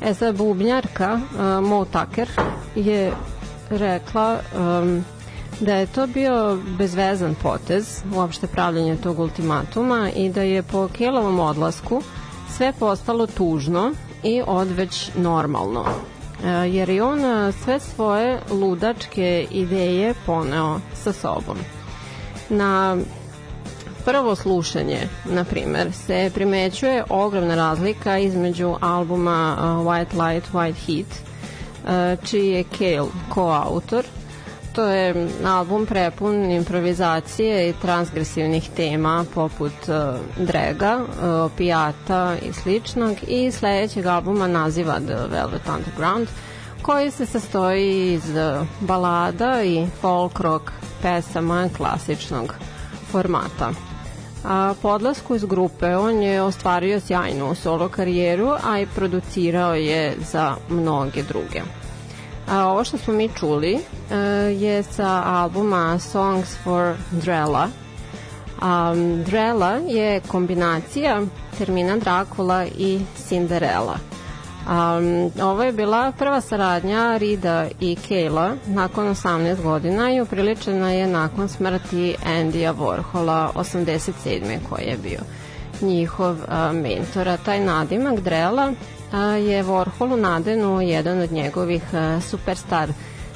E sad, bubnjarka uh, Mo Tucker je rekla um, da je to bio bezvezan potez, uopšte pravljanje tog ultimatuma i da je po Kelovom odlasku sve postalo tužno i odveć normalno. E, jer je on e, sve svoje ludačke ideje poneo sa sobom. Na prvo slušanje, na primer, se primećuje ogromna razlika između albuma White Light, White Heat, čiji je Kale koautor, To je album prepun improvizacije i transgresivnih tema poput drega, opijata i sličnog i sledećeg albuma naziva The Velvet Underground koji se sastoji iz balada i folk rock pesama klasičnog formata. A po odlasku iz grupe on je ostvario sjajnu solo karijeru, a i producirao je za mnoge druge. A ovo što smo mi čuli uh, je sa albuma Songs for Drella. Um, Drella je kombinacija termina Dracula i Cinderella. Um, ovo je bila prva saradnja Rida i Kayla nakon 18 godina i upriličena je nakon smrti Andyja Warhola 87. koji je bio njihov uh, mentora. Taj nadimak Drella je Warholu nadenu jedan od njegovih superstar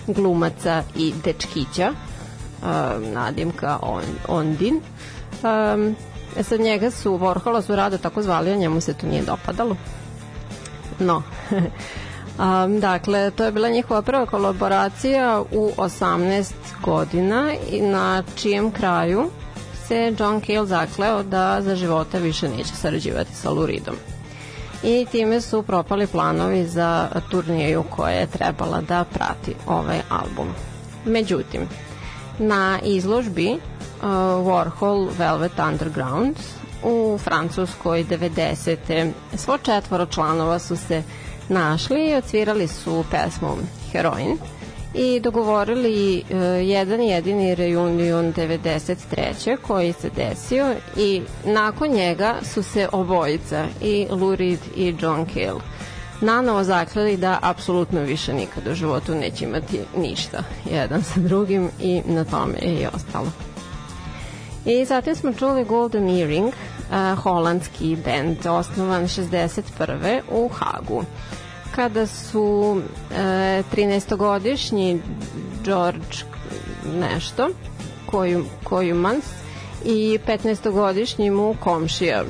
glumaca i dečkića, nadimka On, Ondin. Um, sad njega su, Warhola su rado tako zvali, a njemu se to nije dopadalo. No, Um, dakle, to je bila njihova prva kolaboracija u 18 godina i na čijem kraju se John Cale zakleo da za života više neće sarađivati sa Luridom i time su propali planovi za turnijeju koja je trebala da prati ovaj album. Međutim, na izložbi uh, Warhol Velvet Underground u Francuskoj 90. svo četvoro članova su se našli i odsvirali su pesmu Heroin i dogovorili uh, jedan jedini reunion 93. koji se desio i nakon njega su se obojica i Lou Reed i John Cale nanovo zakleli da apsolutno više nikad u životu neće imati ništa jedan sa drugim i na tome je i ostalo. I zatim smo čuli Golden Earring, uh, holandski band, osnovan 61. u Hagu kada su e, 13-godišnji George nešto, koju, Kojumans i 15-godišnji mu komšija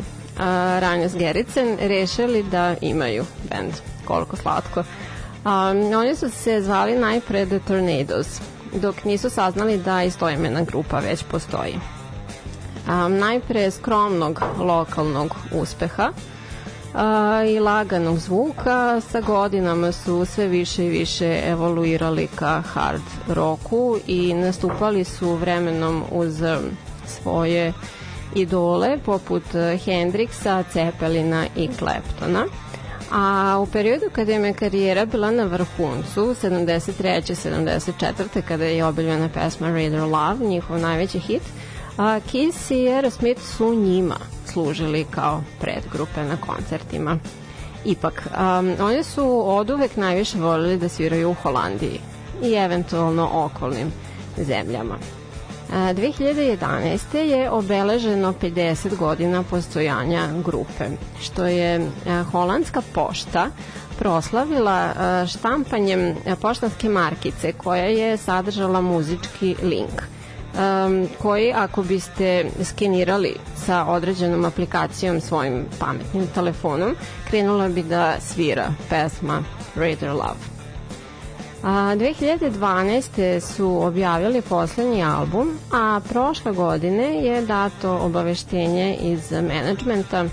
Ranjas Gericen rešili da imaju bend. Koliko slatko. A, oni su se zvali najpre The Tornadoes, dok nisu saznali da istoimena grupa već postoji. Najpre skromnog lokalnog uspeha, a, i laganog zvuka sa godinama su sve više i više evoluirali ka hard roku i nastupali su vremenom uz svoje idole poput Hendrixa, Cepelina i Kleptona. A u periodu kada je karijera bila na vrhuncu, 73. 74. kada je objavljena pesma Raider Love, njihov najveći hit, a Kiss i Aerosmith su njima služili kao predgrupe na koncertima. Ipak, um, oni su od uvek najviše volili da sviraju u Holandiji i eventualno okolnim zemljama. 2011. je obeleženo 50 godina postojanja grupe, što je holandska pošta proslavila štampanjem poštanske markice koja je sadržala muzički link – um, koji ako biste skenirali sa određenom aplikacijom svojim pametnim telefonom, krenula bi da svira pesma Raider Love. A, 2012. su objavili poslednji album, a prošle godine je dato obaveštenje iz menadžmenta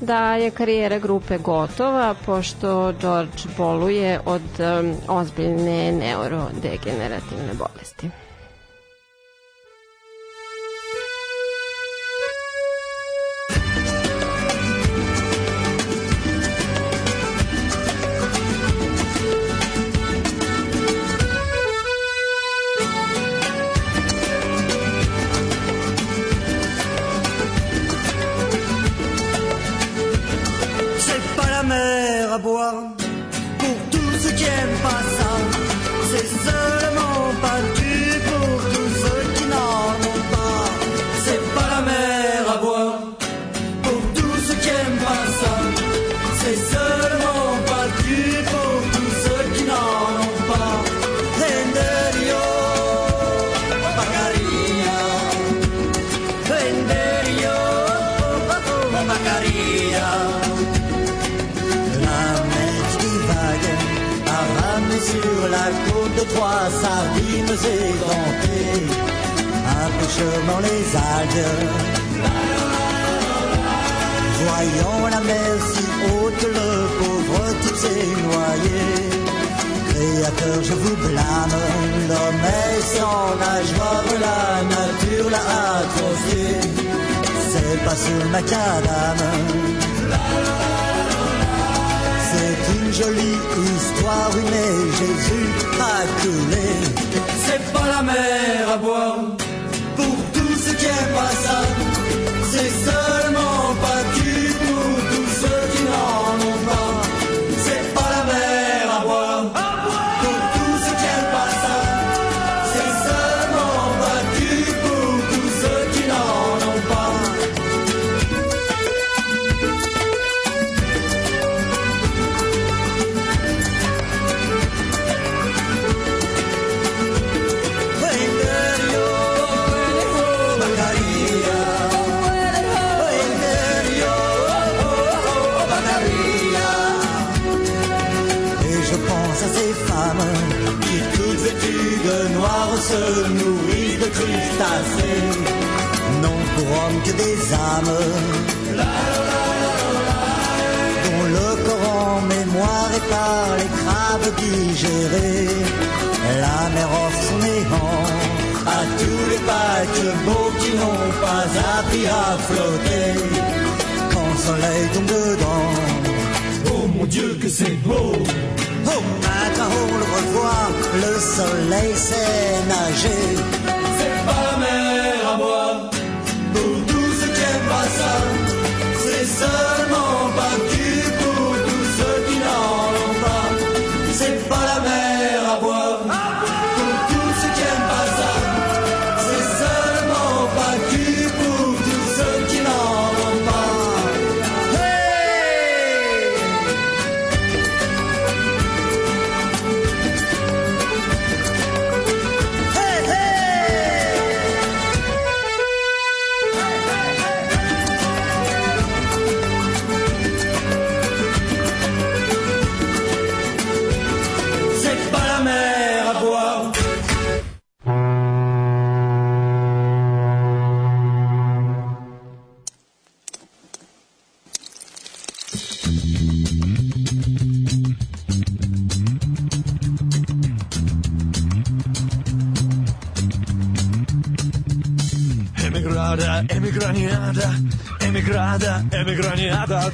da je karijera grupe gotova pošto George boluje od um, ozbiljne neurodegenerativne bolesti.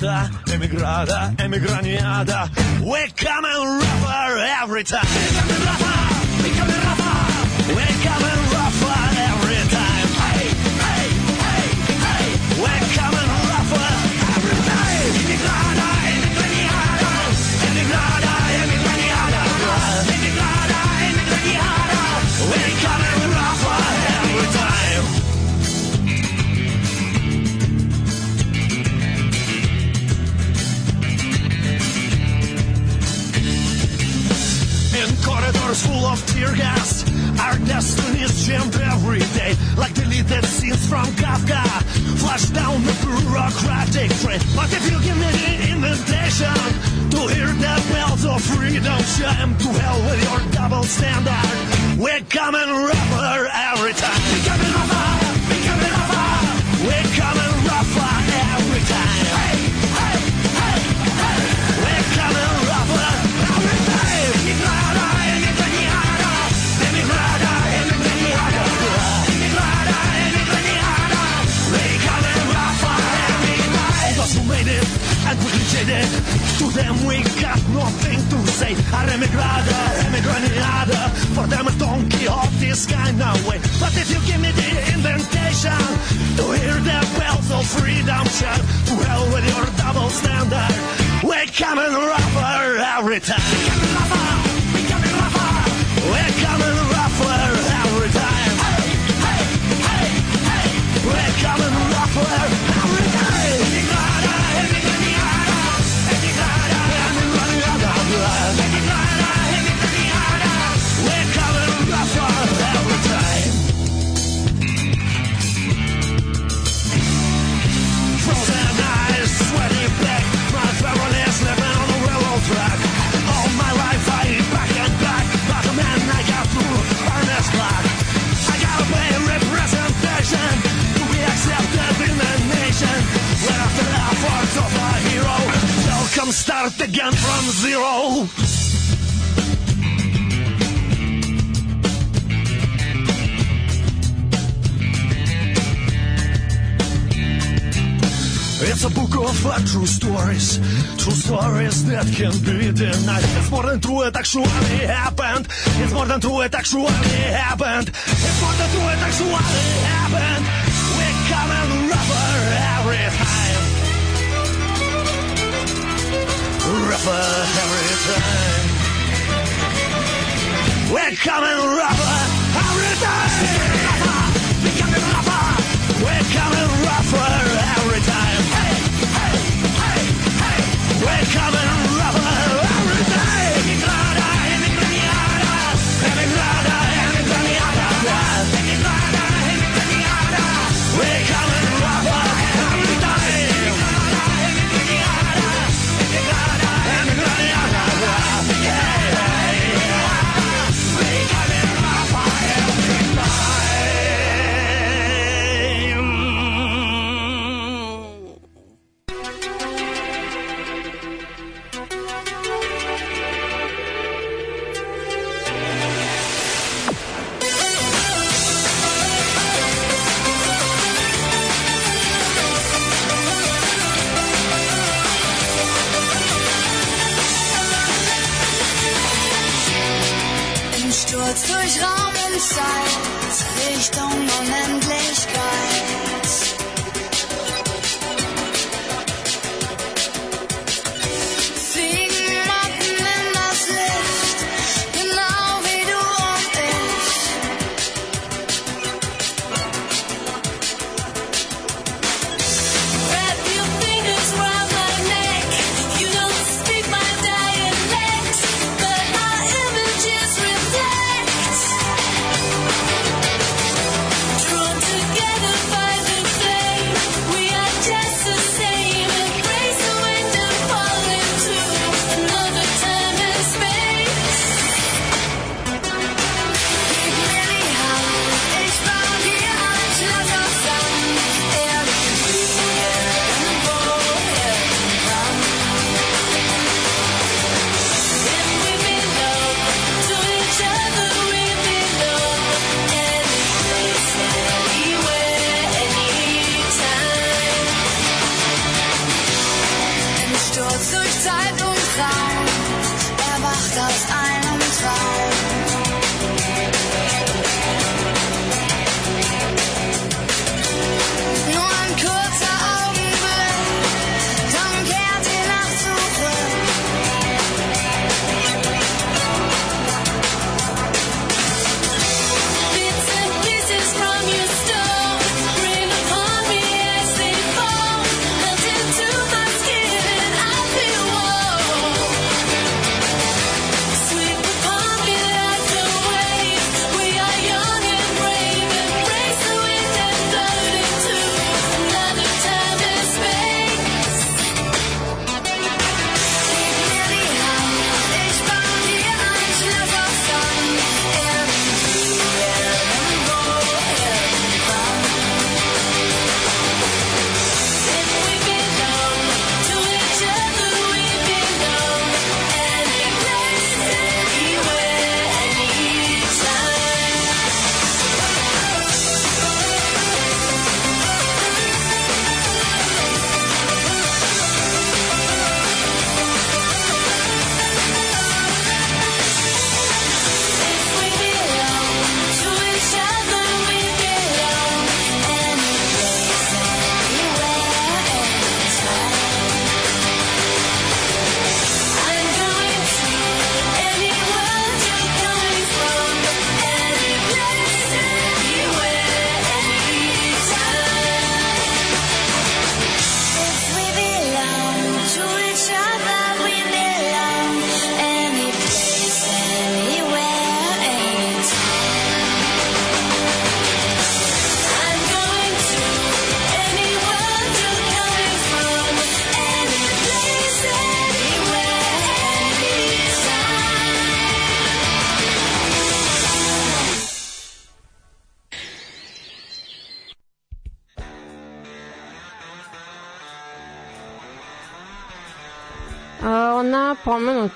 Emigrata, emigrata, emigraniada. We come and rapper every time. full of tear gas. Our destinies jammed every day, like deleted scenes from Kafka. Flash down the bureaucratic train. But if you give me the invitation to hear the bells of freedom chime, to hell with your double standard. We're coming rubber every time. We're coming. And to them we got nothing to say. Our emigrada, emigrada, for them a Don Quixote's kind of way. But if you give me the invitation to hear the bells of freedom shout, to hell with your double standard. We're coming rougher every time. We're coming rougher, we're coming rougher. We're coming rougher every time. Hey, hey, hey, hey. We're coming rougher they'll start again from zero. It's a book of uh, true stories, true stories that can be denied. It's more than true, it actually happened. It's more than true, it actually happened. It's more than true, it actually happened. We're coming rougher every time. Rougher every time. We're coming rougher every time. We're coming rougher. We're coming rougher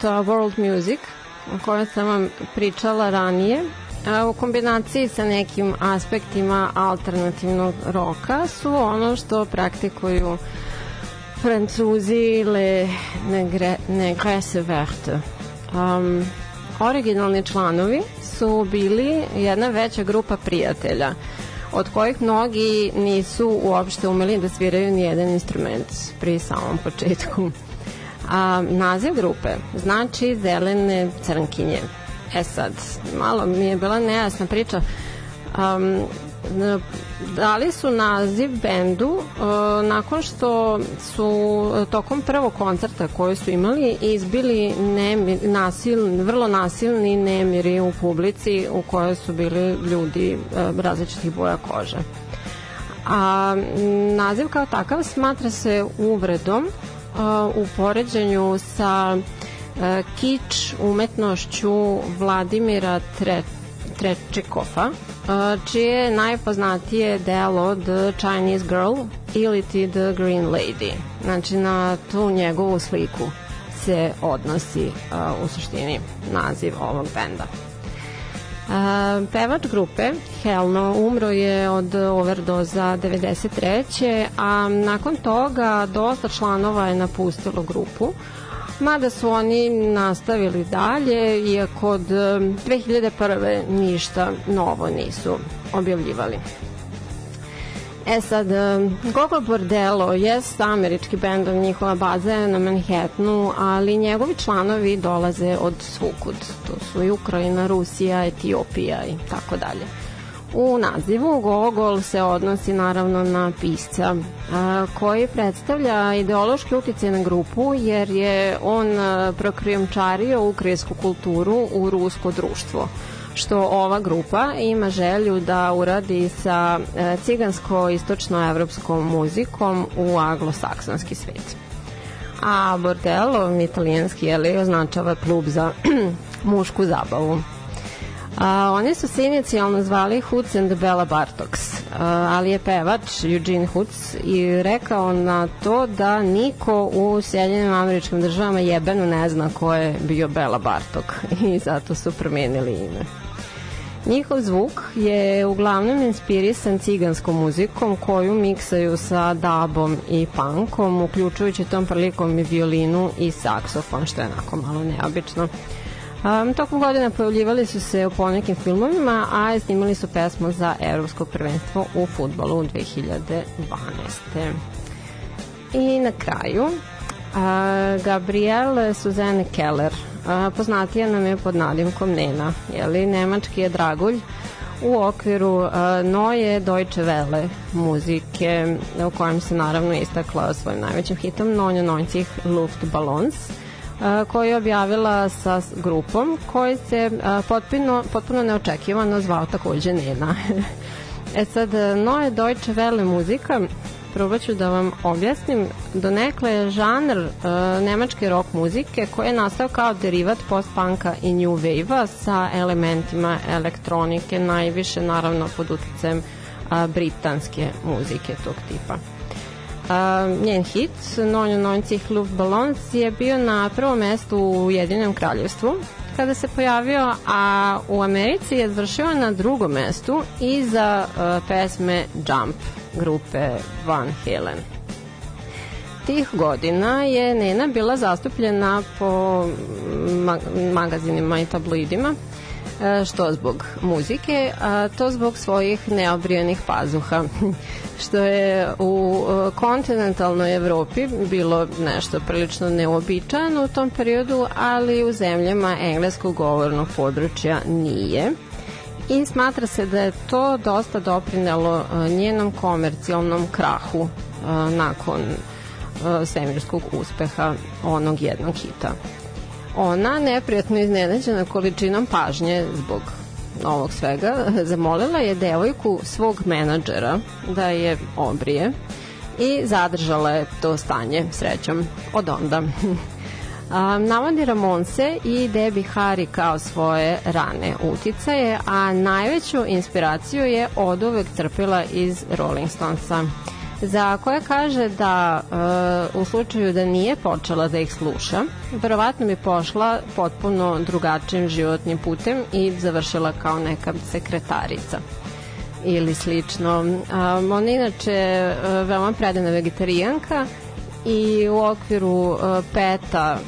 pomenuta world music o kojoj sam vam pričala ranije a, u kombinaciji sa nekim aspektima alternativnog roka su ono što praktikuju Francuzi le negre, negresse verte. Um, originalni članovi su bili jedna veća grupa prijatelja od kojih mnogi nisu uopšte umeli da sviraju ni jedan instrument pri samom početku. A, naziv grupe znači zelene crnkinje. E sad, malo mi je bila nejasna priča. Um, dali su naziv bendu uh, nakon što su tokom prvog koncerta koji su imali izbili nemir, nasilni, vrlo nasilni nemiri u publici u kojoj su bili ljudi uh, različitih boja kože. A naziv kao takav smatra se uvredom uh, u poređenju sa uh, kič umetnošću Vladimira Tre, Trečekova, uh, čije je najpoznatije delo The Chinese Girl ili ti The Green Lady. Znači na tu njegovu sliku se odnosi uh, u suštini naziv ovog benda. Uh, pevač grupe Helno umro je od overdoza 93. a nakon toga dosta članova je napustilo grupu mada su oni nastavili dalje iako od um, 2001. ništa novo nisu objavljivali. E sad, Gogol Bordello jest američki bend, njihova baza je na Manhattanu, ali njegovi članovi dolaze od svukud. To su i Ukrajina, Rusija, Etiopija i tako dalje. U nazivu Gogol se odnosi naravno na pisca koji predstavlja ideološki utjecaj na grupu jer je on prokrijomčario ukrajinsku kulturu u rusko društvo što ova grupa ima želju da uradi sa e, cigansko-istočnoevropskom muzikom u anglosaksonski svet. A bordello, italijanski, je li, označava klub za mušku zabavu. A, oni su se inicijalno zvali Hoots and Bella Bartoks, a, ali je pevač Eugene Hoots i rekao na to da niko u Sjedinjenim američkim državama jebeno ne zna ko je bio Bela Bartok i zato su promenili ime. Njihov zvuk je uglavnom inspirisan ciganskom muzikom koju miksaju sa dabom i punkom, uključujući tom prilikom i violinu i saksofon, što je onako malo neobično. Um, tokom godina pojavljivali su se u ponekim filmovima, a snimali su pesmu za Evropsko prvenstvo u futbolu 2012. I na kraju, a, Gabriel Suzanne Keller, a, poznatija nam je pod nadimkom Nena, jeli, nemački je dragulj, u okviru uh, Noje Deutsche Welle muzike u kojem se naravno istakla svojim najvećim hitom Nonjo Nonjcih Luftballons koju je objavila sa grupom koji se potpuno, potpuno neočekivano zvao takođe Nena. e sad, Noje Deutsche Welle muzika probat ću da vam objasnim. Donekle je žanr uh, nemačke rock muzike koji je nastao kao derivat post-punka i new wave-a sa elementima elektronike, najviše naravno pod uticajem uh, britanske muzike tog tipa. Uh, njen hit, Nonjcih Luftballons, je bio na prvom mestu u Jedinom kraljevstvu kada se pojavio, a u Americi je završio na drugom mestu iza uh, pesme Jump grupe Van Halen. Tih godina je Nena bila zastupljena po ma magazinima i tabloidima, e, što zbog muzike, a to zbog svojih neobrijenih pazuha, što je u e, kontinentalnoj Evropi bilo nešto prilično neobičajno u tom periodu, ali u zemljama engleskog govornog područja nije i smatra se da je to dosta doprinelo e, njenom komercijalnom krahu e, nakon e, svemirskog uspeha onog jednog hita. Ona, neprijatno iznenađena količinom pažnje zbog ovog svega, zamolila je devojku svog menadžera da je obrije i zadržala je to stanje srećom od onda. A, navodi Ramonse i Debbie Harry kao svoje rane uticaje, a najveću inspiraciju je od uvek crpila iz Rolling Stonesa. Za koje kaže da e, u slučaju da nije počela da ih sluša, verovatno bi pošla potpuno drugačijim životnim putem i završila kao neka sekretarica ili slično. Um, ona je inače e, veoma predana vegetarijanka i u okviru uh, PETA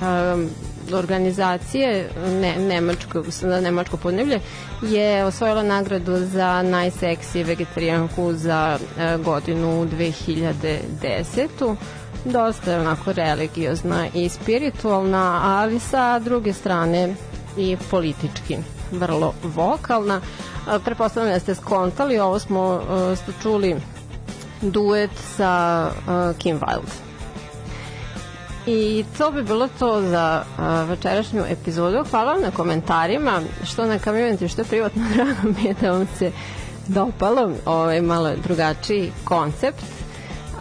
um, organizacije ne, nemačko, na nemačko podneblje je osvojila nagradu za najseksije vegetarijanku za uh, godinu 2010 dosta je onako religiozna i spiritualna, ali sa druge strane i politički vrlo vokalna. A, Prepostavljam da ste skontali, ovo smo, ste čuli duet sa uh, Kim Wilde. I to bi bilo to za uh, večerašnju epizodu. Hvala vam na komentarima, što na kamionti, što privatno drago mi je da vam se dopalo ovaj malo drugačiji koncept.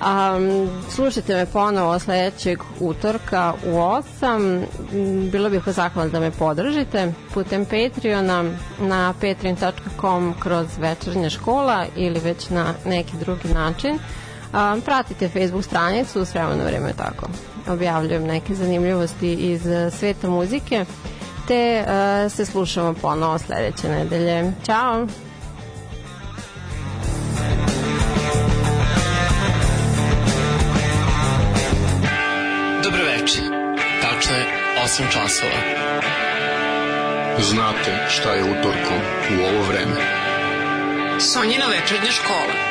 Um, slušajte me ponovo sledećeg utorka u 8. M, Bilo bih vas zahvalna da me podržite putem Patreona na patreon.com kroz večernja škola ili već na neki drugi način. Um, pratite Facebook stranicu, s vremena vreme tako. Objavljujem neke zanimljivosti iz eh, sveta muzike te uh, se slušamo ponovo sledeće nedelje. Ćao! Dobro veče. Tačno je 8 časova. Znate šta je utorkom u ovo vreme. Sonjina večernja škola.